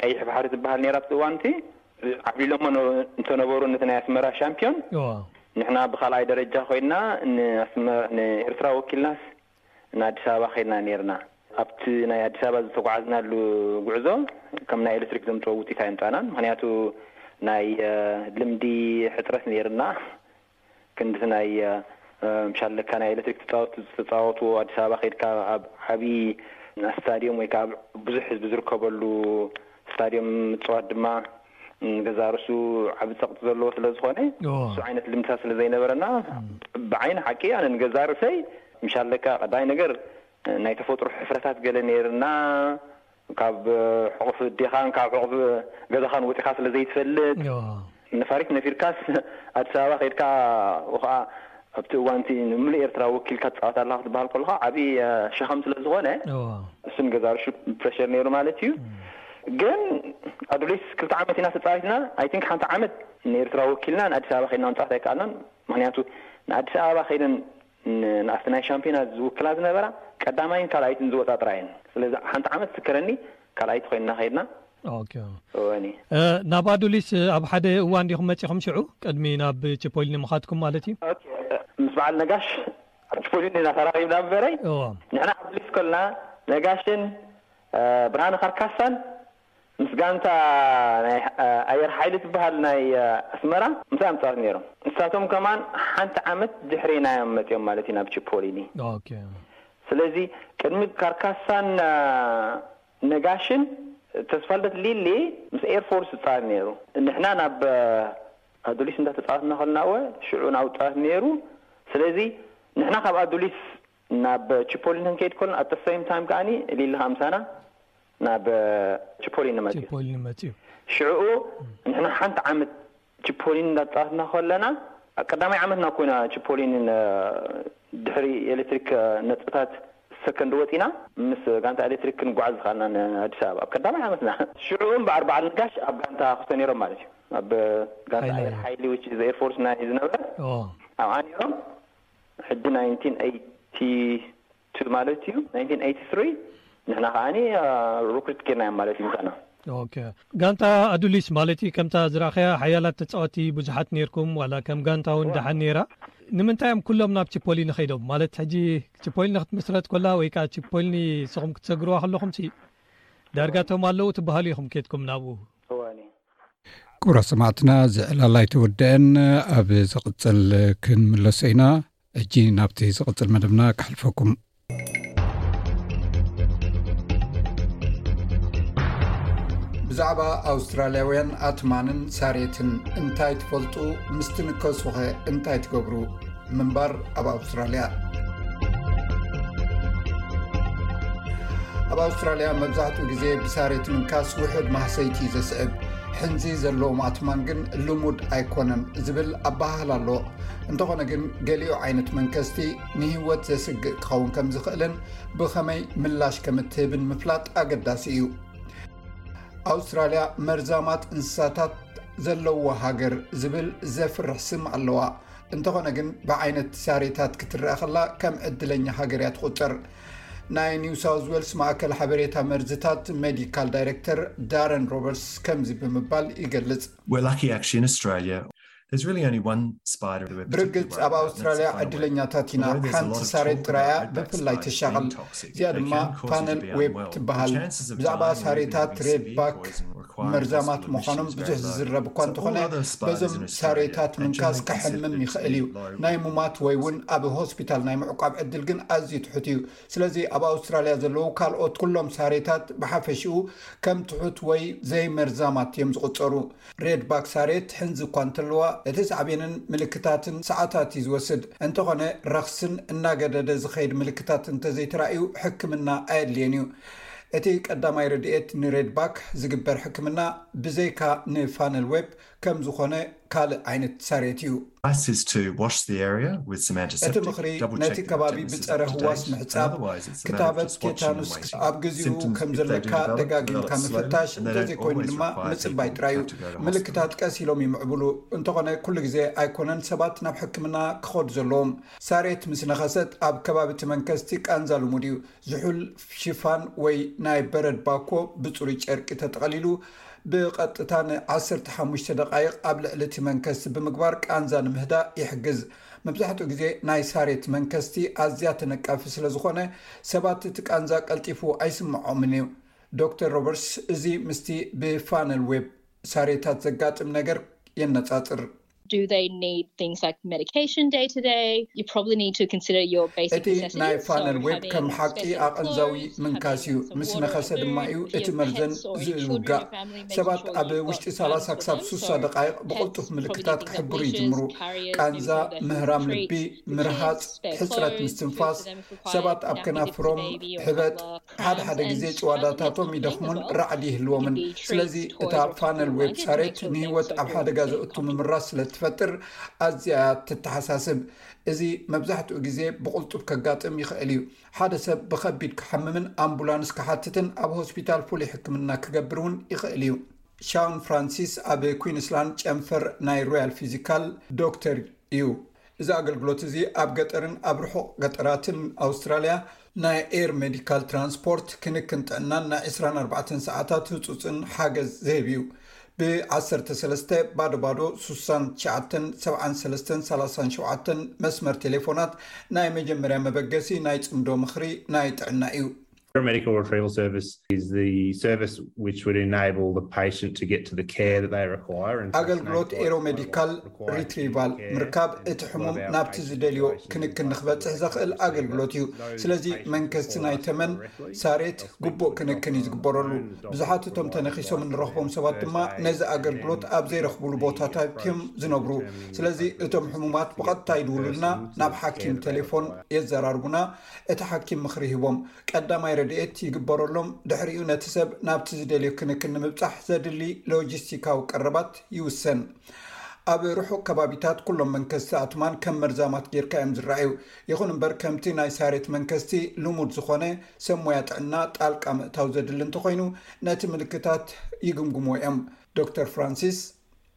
ቀይሕ ባሕሪ ትበሃል ነይራ ኣብቲ እዋን እቲ ዓብሊሎሞ እንተነበሩ ነቲ ናይ ኣስመራ ሻምፕዮን ንሕና ብካልኣይ ደረጃ ኮይና ንኤርትራ ወኪልናስ ን ኣዲስ ኣበባ ከድና ኔርና። ኣብቲ ናይ ኣዲስ ኣበባ ዝተጓዓዝናሉ ጉዕዞ ከም ናይ ኤለትሪክ ዘምጽኦ ውጺት ኣየምጻእናን ምክንያቱ ናይ ልምዲ ሕጽረት ኔርና ክንድቲ ናይ ምሻል ለካ ናይ ኤለትሪክ ተጻወቲ ዝተጻወትዎ ኣዲስ ኣበባ ከድካ ኣብ ዓቢ ኣስታድዮም ወይ ከኣ ኣብ ብዙሕ ህዝቢ ዝርከበሉ ስታድዮም ምጽዋት ድማ ገዛእ ርእሱ ዓቢ ጸቕጢ ዘለዎ ስለ ዝኾነ፣ ንሱ ዓይነት ልምድታት ስለ ዘይነበረና፣ ብዓይኒ ሓቂ ኣነ ንገዛእ ርእሰይ ምሻል ለካ ቀዳማይ ነገር ናይ ተፈጥሮ ሕፍረታት ገለ ነይርና፣ ካብ ሕቑፊ ኣዴኻን ካብ ሕቑፊ ገዛኻን ወጺኻ ስለ ዘይትፈልጥ፣ ነፋሪት ነፊርካስ ኣዲስ ኣበባ ከይድካ ወኸኣ ኣብቲ እዋን'ቲ ንምሉእ ኤርትራ ወኪልካ ትጻወት ኣለኻ ክትበሃል ከሎኻ ዓቢ ሸኸም ስለ ዝኾነ እሱን ገዛርሹ ፕረሸር ነይሩ ማለት እዩ። ግን ኣዱሊስ ክልተ ዓመት ኢና ተጻዊትና ኣይ ቲንክ ሓንቲ ዓመት ንኤርትራ ወኪልና ንኣዲስ ኣበባ ከድና ክንጻወት ኣይከኣልናን ምኽንያቱ ንኣዲስ ኣበባ ከይደን ንኣብቲ ናይ ሻምፕዮና ዝውክላ ዝነበራ ቀዳማይን ካልኣይትን ዝወጻ ጥራየን ስለዚ ሓንቲ ዓመት ዝዝከረኒ ካልኣይቲ ኮይንና ከይድና ኦኬ እወኒ ናብ ኣዱሊስ ኣብ ሓደ እዋን ዲኹም መጺኹም ሽዑ ቅድሚ ናብ ቺፖሊኒ ምኻድኩም ማለት እዩ? ኦኬ ምስ በዓል ነጋሽ ኣብ ቺፖሊኒ ኢና ተራኺብና እምበረይ እዎ ንሕና ኣዱሊስ ኮልና ነጋሽን ብርሃነ ካርካሳን ምስ ጋንታ ናይ ኣየር ሓይሊ ትበሃል ናይ ኣስመራ ምስኣ እዮም ተጻወቱ ነይሮም ንሳቶም ከማን ሓንቲ ዓመት ድሕሪና እዮም መጺኦም ማለት እዩ ናብ ቺፖሊኒ ኦኬ ስለዚ ቅድሚ ካርካሳን ነጋሽን ተስፋልደት ሊሊ ምስ ኤርፎርስ ይጻወት ነይሩ። ንሕና ናብ ኣዱሊስ እንዳ ተጻወትና ከለና'ወ ሽዑ ናብኡ ይጻወት ነይሩ። ስለዚ ንሕና ካብ ኣዱሊስ ናብ ቺፖሊ ክንከይድ ከሎና ኣት ዘ ሰይም ታይም ከኣ ሊሊ ከኣ ምሳና ናብ ቺፖሊኒ መጺኡ። ሽዑ ንሕና ሓንቲ ዓመት ቺፖሊን እንዳተጻወትና ከለና ኣብ ቀዳማይ ዓመትና ኮይና ቺፖሊን ድሕሪ ኤሌክትሪክ ነጥብታት ሰከንድ ወጺእና ምስ ጋንታ ኤሌክትሪክ ክንጓዓዝ ዝኸኣልና ን ኣዲስ ኣበባ ኣብ ቀዳማይ ዓመትና። ሽዑ እምበኣር በዓል ነጋሽ ኣብ ጋንታ ክፍተ ነይሮም ማለት እዩ ኣብ ጋንታ ኣየር ሓይሊ which is ኤርፎርስ ናይ ዝነበረ ኣብኣ ነይሮም ሕጂ ናይንቲን ኤይቲ ቱ ማለት እዩ ናይንቲን ኤይቲ ስሪ ንሕና ከኣኒ ሩክሪት ጌርና እዮም ማለት እዩ ምሳና። ኦከ ጋንታ ኣዱሊስ ማለት እዩ ከምታ ዝረኣኻያ ሓያላት ተጻወቲ ብዙሓት ኔርኩም ዋላ ከም ጋንታ ውን ደሓን ኔራ ንምንታይ እዮም ኩሎም ናብ ቺፖሊኒ ከይዶም ማለት ሕጂ ቺፖሊኒ ክትምስረት ኮላ ወይ ከኣ ቺፖሊኒ ንስኹም ክትሰግርዋ ከለኹም ሲ ዳርጋ እቶም ኣለዉ ትበሃሉ ኢኹም ኬድኩም ናብኡ። ክቡራት ሰማዕትና እዚ ዕላል ኣይተወደኣን ኣብ ዝቕጽል ክንምለሶ ኢና ሕጂ ናብቲ ዝቕጽል መደብና ከሕልፈኩም። ብዛዕባ ኣውስትራልያውያን ኣትማንን ሳሬትን እንታይ ትፈልጡ? ምስ ትንከሱኸ እንታይ ትገብሩ? ምንባር ኣብ ኣውስትራልያ ኣብ ኣውስትራልያ መብዛሕትኡ ግዜ ብሳሬት ምንካስ ውሑድ ማህሰይቲ እዩ ዘስዕብ ሕንዚ ዘለዎም ኣትማን ግን ልሙድ ኣይኮነን ዝብል ኣባህሃላ ኣሎ እንተኾነ ግን ገሊኡ ዓይነት መንከስቲ ንህይወት ዘስግእ ክኸውን ከም ዝኽእልን ብኸመይ ምላሽ ከም እትህብን ምፍላጥ ኣገዳሲ እዩ ኣውስትራልያ መርዛማት እንስሳታት ዘለዎ ሃገር ዝብል ዘፍርሕ ስም ኣለዋ እንተኾነ ግን ብዓይነት ሳሬታት ክትረአ ኸላ ከም ዕድለኛ ሃገር እያ ትቁጥር ናይ ኒው ሳውት ዌልስ ማእከል ሓበሬታ መርዝታት ሜዲካል ዳይረክተር ዳረን ሮበርትስ ከምዚ ብምባል ይገልፅ ብርግጽ ኣብ ኣውስትራልያ ዕድለኛታት ኢና ሓንቲ ሳሬት ጥራያ ብፍላይ ተሻቕል እዚኣ ድማ ፓነል ዌብ ትበሃል ብዛዕባ ሳሬታት ሬድ ባክ መርዛማት ምዃኖም ብዙሕ ዝዝረብ እኳ እንተኾነ በዞም ሳሬታት ምንካስ ክሕምም ይኽእል እዩ ናይ ሙማት ወይ እውን ኣብ ሆስፒታል ናይ ምዕቋብ ዕድል ግን ኣዝዩ ትሑት እዩ ስለዚ ኣብ ኣውስትራልያ ዘለዉ ካልኦት ኩሎም ሳሬታት ብሓፈሽኡ ከም ትሑት ወይ ዘይመርዛማት እዮም ዝቁፀሩ ሬድባክ ሳሬ ትሕንዝ እኳ እንተለዋ፣ እቲ ሳዕቤንን ምልክታትን ሰዓታት እዩ ዝወስድ። እንተኾነ ረኽስን እናገደደ ዝኸይድ ምልክታት እንተዘይተራእዩ ሕክምና ኣየድልዮን እዩ። እቲ ቀዳማይ ረድኤት ንሬድባክ ዝግበር ሕክምና ብዘይካ ንፋነል ዌፕ ከም ዝኾነ ካልእ ዓይነት ሳሬት እዩ። እቲ ምኽሪ ነቲ ከባቢ ብጸረ ህዋስ ምሕጻብ፣ ክታበት ቴታኑስ ኣብ ግዜኡ ከም ዘለካ ደጋጊምካ ምፍታሽ፣ እንተዘይኮይኑ ድማ ምጽባይ ጥራይ እዩ። ምልክታት ቀስ ኢሎም ይምዕብሉ፣ እንተኾነ ኩሉ ግዜ ኣይኮነን ሰባት ናብ ሕክምና ክኸዱ ዘለዎም። ሳሬት ምስ ነኸሰት ኣብ ከባቢ እቲ መንከስቲ ቃንዛ ልሙድ እዩ። ዝሑል ሽፋን ወይ ናይ በረድ ባኮ ብጽሩይ ጨርቂ ተጠቐሊሉ፣ ብቐጥታ ን ዓሰርተ ሓሙሽተ ደቓይቕ ኣብ ልዕሊ እቲ መንከስቲ ብምግባር ቃንዛ ንምህዳእ ይሕግዝ። መብዛሕትኡ ግዜ ናይ ሳሬት መንከስቲ ኣዝያ ተነቃፊ ስለ ዝኾነ ሰባት እቲ ቃንዛ ቀልጢፉ ኣይስምዖምን እዩ። ዶክተር ሮበርትስ እዚ ምስቲ ብፋነል ዌብ ሳሬታት ዘጋጥም ነገር የነጻጽር። እቲ ናይ ፋነል ዌብ ከም ሓቂ ኣቐንዛዊ ምንካስ እዩ፣ ምስ ነኸሰ ድማ እዩ እቲ መርዘን ዝውጋእ። ሰባት ኣብ ውሽጢ ሰላሳ ክሳብ ሱሳ ደቓይቕ ብቕልጡፍ ምልክታት ክሕብሩ ይጅምሩ፣ ቃንዛ፣ ምህራም ልቢ፣ ምርሃጽ፣ ሕጽረት ምስትንፋስ፣ ሰባት ኣብ ከናፍሮም፣ ሕበጥ፣ ሓደ ሓደ ግዜ ጭዋዳታቶም ይደኽሙን ራዕዲ ይህልዎምን ስለዚ እታ ፋነል ዌብሳሬት ንሂወት ኣብ ሓደጋ ዘእቱ ምምራስ ስለ እትፈጥር ኣዝያ እያ እትተሓሳስብ እዚ መብዛሕትኡ ግዜ ብቕልጡፍ ከጋጥም ይኽእል እዩ ሓደ ሰብ ብኸቢድ ክሓምምን ኣምቡላንስ ክሓትትን ኣብ ሆስፒታል ፍሉይ ሕክምና ክገብር እውን ይኽእል እዩ ሻውን ፍራንሲስ ኣብ ኩንስላንድ ጨንፈር ናይ ሮያል ፊዚካል ዶክተር እዩ እዚ ኣገልግሎት እዚ ኣብ ገጠርን ኣብ ርሑቕ ገጠራትን ኣውስትራልያ ናይ ኤር ሜዲካል ትራንስፖርት፣ ክንክን ጥዕናን ናይ ዕስራን ኣርባዕተን ሰዓታት ህጹጽን ሓገዝ ዝህብ እዩ። ብ ዓሰርተ ሰለስተ ባዶ ባዶ ሱሳን ትሽዓተን ሰብዓን ሰለስተን ሰላሳን ሸውዓተን መስመር ቴሌፎናት ናይ መጀመርያ መበገሲ ናይ ጽምዶ ምኽሪ ናይ ጥዕና እዩ። Paramedical Retrieval Service is the service which would enable the patient to get to the care that they require. ኣገልግሎት ኤሮሜዲካል ሪትሪቫል ምርካብ እቲ ሕሙም ናብቲ ዝደልዮ ክንክን ንክበፅሕ ዘኽእል ኣገልግሎት እዩ። ስለዚ መንከስቲ ናይ ተመን ሳሬት ግቡእ ክንክን እዩ ዝግበረሉ። ብዙሓት እቶም ተነኺሶም እንረኽቦም ሰባት ድማ ነዚ ኣገልግሎት ኣብ ዘይረኽብሉ ቦታታት እዮም ዝነብሩ። ስለዚ እቶም ሕሙማት ብቐጥታ ይድውሉልና፣ ናብ ሓኪም ቴሌፎን የዘራርቡና፣ እቲ ሓኪም ምኽሪ ሂቦም ቀዳማይ ረድኤት ይግበረሎም፣ ድሕሪኡ ነቲ ሰብ ናብቲ ዝደልዮ ክንክን ንምብጻሕ ዘድሊ ሎጂስቲካዊ ቀረባት ይውሰን። ኣብ ርሑቕ ከባቢታት ኩሎም መንከስቲ ኣትማን ከም መርዛማት ጌርካ እዮም ዝረኣዩ። ይኹን እምበር ከምቲ ናይ ሳሬት መንከስቲ ልሙድ ዝኾነ፣ ሰብ ሞያ ጥዕና ጣልቃ ምእታው ዘድሊ እንተኾይኑ ነቲ ምልክታት ይግምግምዎ እዮም። ዶክተር ፍራንሲስ።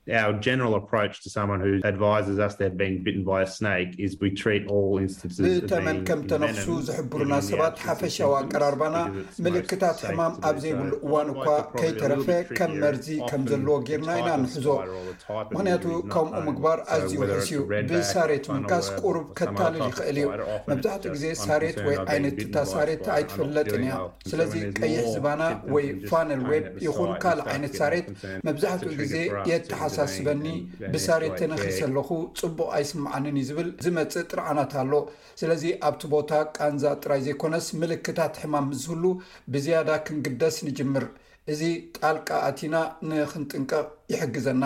Our general approach to someone who advises us they've been bitten by a snake is we treat all instances of being envenommed ብተመን ከም ተነኽሱ ዝሕብሩና ሰባት ሓፈሻዊ ኣቀራርባና ምልክታት ሕማም ኣብ ዘይብሉ እዋን እኳ ከይተረፈ ከም መርዚ ከም ዘለዎ ጌርና ኢና ንሕዞ ምክንያቱ ከምኡ ምግባር ኣዝዩ ውሕስ እዩ ብሳሬት ምንካስ ቁሩብ ከታልል ይኽእል እዩ መብዛሕትኡ ግዜ ሳሬት ወይ ዓይነት እታ ሳሬት ኣይትፍለጥን እያ ስለዚ ቀይሕ ዝባና ወይ ፋነል ዌብ ይኹን ካልእ ዓይነት ሳሬት መብዛሕትኡ ግዜ የተሓሳስበኒ ብሳሬት ተነኺሰ ኣለኹ ጽቡቕ ኣይስምዓንን እዩ ዝብል ዝመጽእ ጥርዓናት ኣሎ። ስለዚ ኣብቲ ቦታ ቃንዛ ጥራይ ዘይኮነስ ምልክታት ሕማም ምስ ዝህሉ ብዝያዳ ክንግደስ ንጅምር። እዚ ጣልቃ ኣቲና ንኽንጥንቀቕ ይሕግዘና።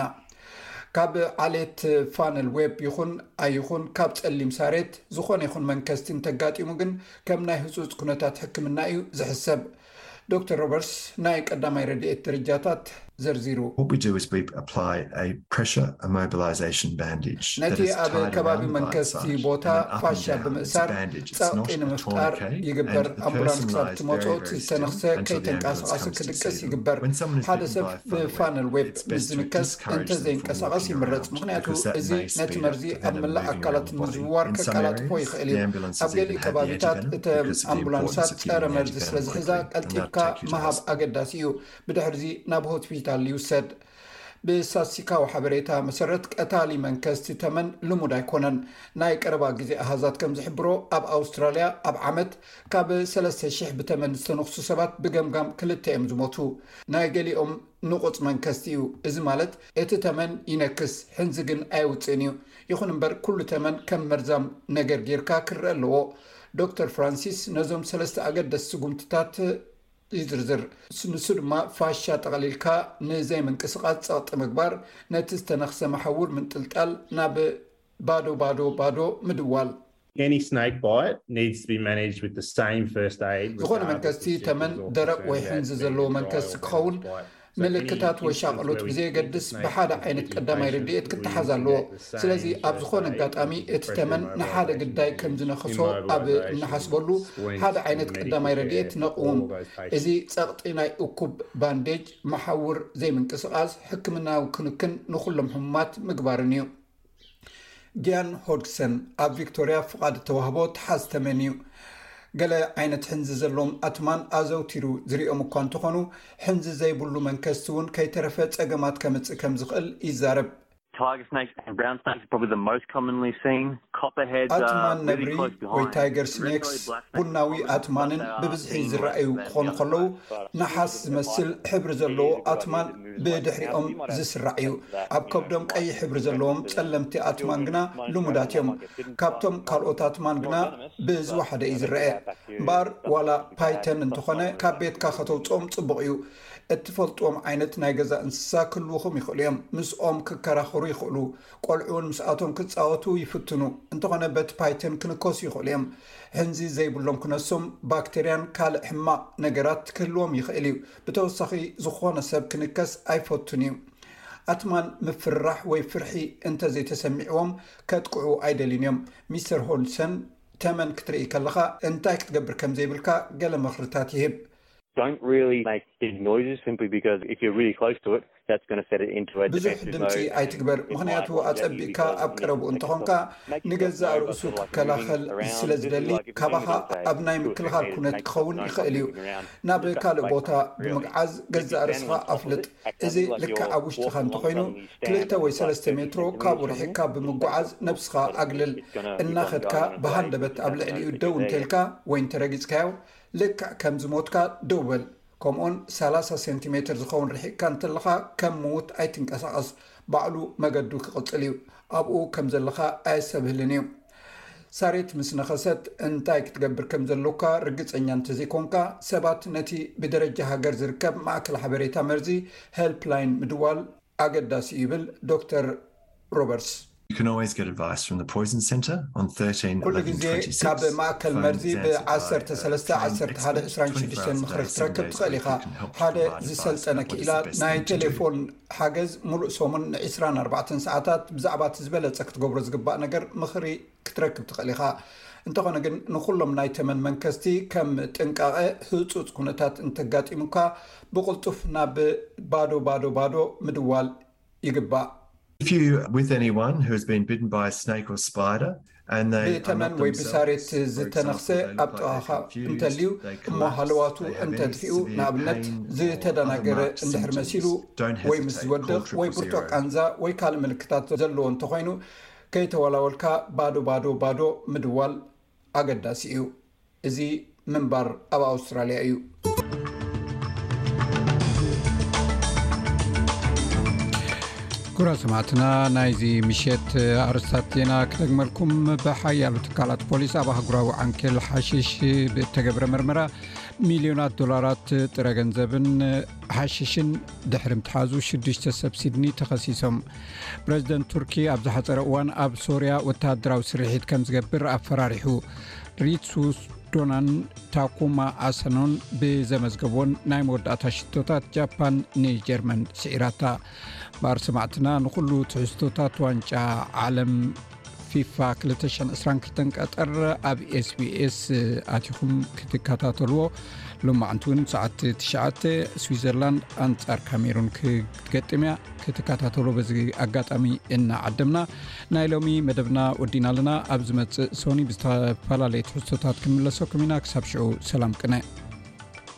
ካብ ዓሌት ፋነል ዌብ ይኹን ኣይኹን ካብ ጸሊም ሳሬት ዝኾነ ይኹን መንከስቲ እንተጋጢሙ ግን ከም ናይ ህጹጽ ኩነታት ሕክምና እዩ ዝሕሰብ። ዶክተር ሮበርትስ ናይ ቀዳማይ ረድኤት ደረጃታት ዘርዚሩ። ነቲ ኣብ ከባቢ መንከስቲ ቦታ ፋሻ ብምእሳር ጸቕጢ ንምፍጣር ይግበር። ኣምቡላንስ ክሳብ ትመጾ እቲ ዝተነኽሰ ከይተንቃሳቐሰ ክድቅስ ይግበር። ሓደ ሰብ ብፋነል ዌብ ምስ ዝንከስ እንተ ዘይንቀሳቐስ ይምረጽ፣ ምኽንያቱ እዚ ነቲ መርዚ ኣብ መላእ ኣካላት ንምዝውዋር ከቀላጥፎ ይኽእል እዩ። ኣብ ገሊኡ ከባቢታት እተን ኣምቡላንሳት ጸረ መርዚ ስለ ዝሕዛ ቀልጢፍካ ምሃብ ኣገዳሲ እዩ፣ ብድሕርዚ ናብ ሆስፒታል ይውሰድ። ብስታትስቲካዊ ሓበሬታ መሰረት ቀታሊ መንከስቲ ተመን ልሙድ ኣይኮነን። ናይ ቀረባ ግዜ ኣሃዛት ከም ዝሕብሮ ኣብ ኣውስትራልያ ኣብ ዓመት ካብ ሰለስተ ሽሕ ብተመን ዝተነኽሱ ሰባት ብገምጋም ክልተ እዮም ዝሞቱ። ናይ ገሊኦም ንቑጽ መንከስቲ እዩ። እዚ ማለት እቲ ተመን ይነክስ ሕንዚ ግን ኣየውጽእን እዩ። ይኹን እምበር ኩሉ ተመን ከም መርዛም ነገር ጌርካ ክረኣ ኣለዎ። ዶክተር ፍራንሲስ ነዞም ሰለስተ ኣገደስቲ ስጉምትታት ይዝርዝር። ንሱ ድማ ፋሻ ጠቕሊልካ ንዘይምንቅስቓስ ጸቕጢ ምግባር፣ ነቲ ዝተነኽሰ መሓውር ምንጥልጣል፣ ናብ ባዶ ባዶ ባዶ ምድዋል። ዝኾነ መንከስቲ ተመን ደረቕ ወይ ሕንዚ ዘለዎ መንከስቲ ክኸውን ምልክታት ወይ ሻቕሎት ብዘየገድስ ብሓደ ዓይነት ቀዳማይ ርድኤት ክተሓዝ ኣለዎ። ስለዚ ኣብ ዝኾነ ኣጋጣሚ እቲ ተመን ንሓደ ግዳይ ከም ዝነኸሶ ኣብ እንሓስበሉ ሓደ ዓይነት ቀዳማይ ረድኤት ነቕውም። እዚ ጸቕጢ ናይ እኩብ ባንዴጅ፣ መሓውር ዘይምንቅስቓስ፣ ሕክምናዊ ክንክን ንኹሎም ሕሙማት ምግባርን እዩ። ዲያን ሆድግሰን ኣብ ቪክቶርያ ፍቓድ እተዋህቦ ትሓዝ ተመን እዩ። ገለ ዓይነት ሕንዚ ዘለዎም ኣትማን ኣዘውቲሩ ዝርእዮም እኳ እንተዀኑ፣ ሕንዚ ዘይብሉ መንከስቲ እውን ከይተረፈ ጸገማት ከምጽእ ከም ዝኽእል ይዛረብ። ኣትማን ነብሪ ወይ ታይገር ስኔክስ፣ ቡናዊ ኣትማንን ብብዝሒ ዝረኣዩ ክዀኑ ከለዉ፣ ነሓስ ዝመስል ሕብሪ ዘለዎ ኣትማን፣ ብድሕሪኦም ዝስራዕ እዩ። ኣብ ከብዶም ቀይሕ ሕብሪ ዘለዎም ጸለምቲ ኣትማን ግና ልሙዳት እዮም። ካብቶም ካልኦት ኣትማን ግና ብዝወሓደ እዩ ዝረኣ። እምበኣር ዋላ ፓይተን እንተኾነ ካብ ቤትካ ከተውጽኦም ጽቡቕ እዩ። እትፈልጥዎም ዓይነት ናይ ገዛ እንስሳ ክህልዉኹም ይኽእሉ እዮም። ምስኦም ክከራኸሩ ይኽእሉ፣ ቆልዑ'ውን ምስኣቶም ክጻወቱ ይፍትኑ። እንተኾነ በቲ ፓይተን ክንከሱ ይኽእሉ እዮም። ሕንዚ ዘይብሎም ክነሶም፣ ባክተርያን ካልእ ሕማቕ ነገራት ክህልዎም ይኽእል እዩ። ብተወሳኺ ዝኾነ ሰብ ክንከስ ኣይፈቱን እዩ። ኣትማን ምፍርራሕ ወይ ፍርሒ እንተ ዘይተሰሚዕዎም ከጥቅዑ ኣይደልዩን እዮም። ሚስተር ሆድሰን ተመን ክትርኢ ከለኻ እንታይ ክትገብር ከም ዘይብልካ ገለ ምኽርታት ይህብ። ብዙሕ ድምጺ ኣይትግበር፣ ምኽንያቱ ኣጸቢቕካ ኣብ ቀረብኡ እንተኾንካ ንገዛእ ርእሱ ክከላኸል ስለ ዝደሊ ካባኻ ኣብ ናይ ምክልኻል ኩነት ክኸውን ይኽእል እዩ። ናብ ካልእ ቦታ ብምግዓዝ ገዛእ ርእስኻ ኣፍልጥ፣ እዚ ልክዕ ኣብ ውሽጥኻ እንተኾይኑ ክልተ ወይ ሰለስተ ሜትሮ ካብኡ ርሒቕካ ብምጉዓዝ ነብስኻ ኣግልል። እናኸድካ ብሃንደበት ኣብ ልዕሊኡ ደው እንተኢልካ ወይ እንተረጊጽካዮ ልክዕ ከም ዝሞትካ ደው በል። ከምኡውን ሰላሳ ሴንቲሜትር ዝኸውን ርሒቕካ እንተለኻ ከም ምዉት ኣይትንቀሳቐስ። ባዕሉ መገዱ ክቕጽል እዩ። ኣብኡ ከም ዘለኻ ኣየሰብህልን እዩ። ሳሬት ምስ ነኸሰት እንታይ ክትገብር ከም ዘሎካ ርግጸኛ እንተዘይኮንካ፣ ሰባት ነቲ ብደረጃ ሃገር ዝርከብ ማእከል ሓበሬታ መርዚ፣ ሄልፕላይን፣ ምድዋል ኣገዳሲ እዩ ይብል ዶክተር። ሮበርትስ። ኩሉ ግዜ ካብ ማእከል መርዚ ብ ዓሰርተ ሰለስተ፣ ዓሰርተ ሓደ፣ ዕስራን ሽዱሽተን ምኽሪ ክትረክብ ትኽእል ኢኻ። ሓደ ዝሰልጠነ ክኢላ ናይ ቴሌፎን ሓገዝ ምሉእ ሰሙን ን ዕስራን ኣርባዕተን ሰዓታት ብዛዕባ እቲ ዝበለጸ ክትገብሮ ዝግባእ ነገር ምኽሪ ክትረክብ ትኽእል ኢኻ። እንተኾነ ግን ንኹሎም ናይ ተመን መንከስቲ ከም ጥንቃቐ ህጹጽ ኩነታት እንተጋጢሙካ ብቕልጡፍ ናብ ባዶ ባዶ ባዶ ምድዋል ይግባእ። ብተመን ወይ ብሳሬት ዝተነኽሰ ኣብ ጥቓኻ እንተልዩ እሞ ሃለዋቱ እንተጥፊኡ፣ ንኣብነት ዝተደናገረ እንድሕር መሲሉ ወይ ምስ ዝወድቕ ወይ ብርቱዕ ቃንዛ ወይ ካልእ ምልክታት ዘለዎ እንተኾይኑ፣ ከይተወላወልካ ባዶ ባዶ ባዶ ምድዋል ኣገዳሲ እዩ እዚ ምንባር ኣብ ኣውስትራልያ እዩ። ኩራ ሰማዕትና ናይዚ ምሸት ኣርስታት ዜና ክደግመልኩም ብሓያሉ ትካላት ፖሊስ ኣብ ኣህጉራዊ ዓንኬል ሓሽሽ ብተገብረ መርመራ ሚልዮናት ዶላራት ጥረ ገንዘብን ሓሽሽን ድሕሪ ምትሓዙ ሽዱሽተ ሰብ ሲድኒ ተኸሲሶም ፕረዚደንት ቱርኪ ኣብ ዝሓፀረ እዋን ኣብ ሶርያ ወተሃደራዊ ስርሒት ከም ዝገብር ኣፈራሪሑ ሪትሱስ ዶናን ታኩማ ኣሰኖን ብዘመዝገብዎን ናይ መወዳእታ ሽቶታት ጃፓን ንጀርመን ስዒራታ ባር ሰማዕትና ንኩሉ ትሕዝቶታት ዋንጫ ዓለም ፊፋ 222 ቀጠር ኣብ ስbስ ኣትኹም ክትከታተልዎ ሎማዓንቲ እውን ሰዓት ትሸ ስዊዘርላንድ ኣንፃር ካሜሩን ክትገጥም እያ ክትከታተልዎ በዚ ኣጋጣሚ እናዓደምና ናይ ሎሚ መደብና ወዲና ኣለና ኣብ ዝመፅእ ሶኒ ብዝተፈላለየ ትሕዝቶታት ክንምለሰኩም ኢና ክሳብ ሽዑ ሰላም ቅነ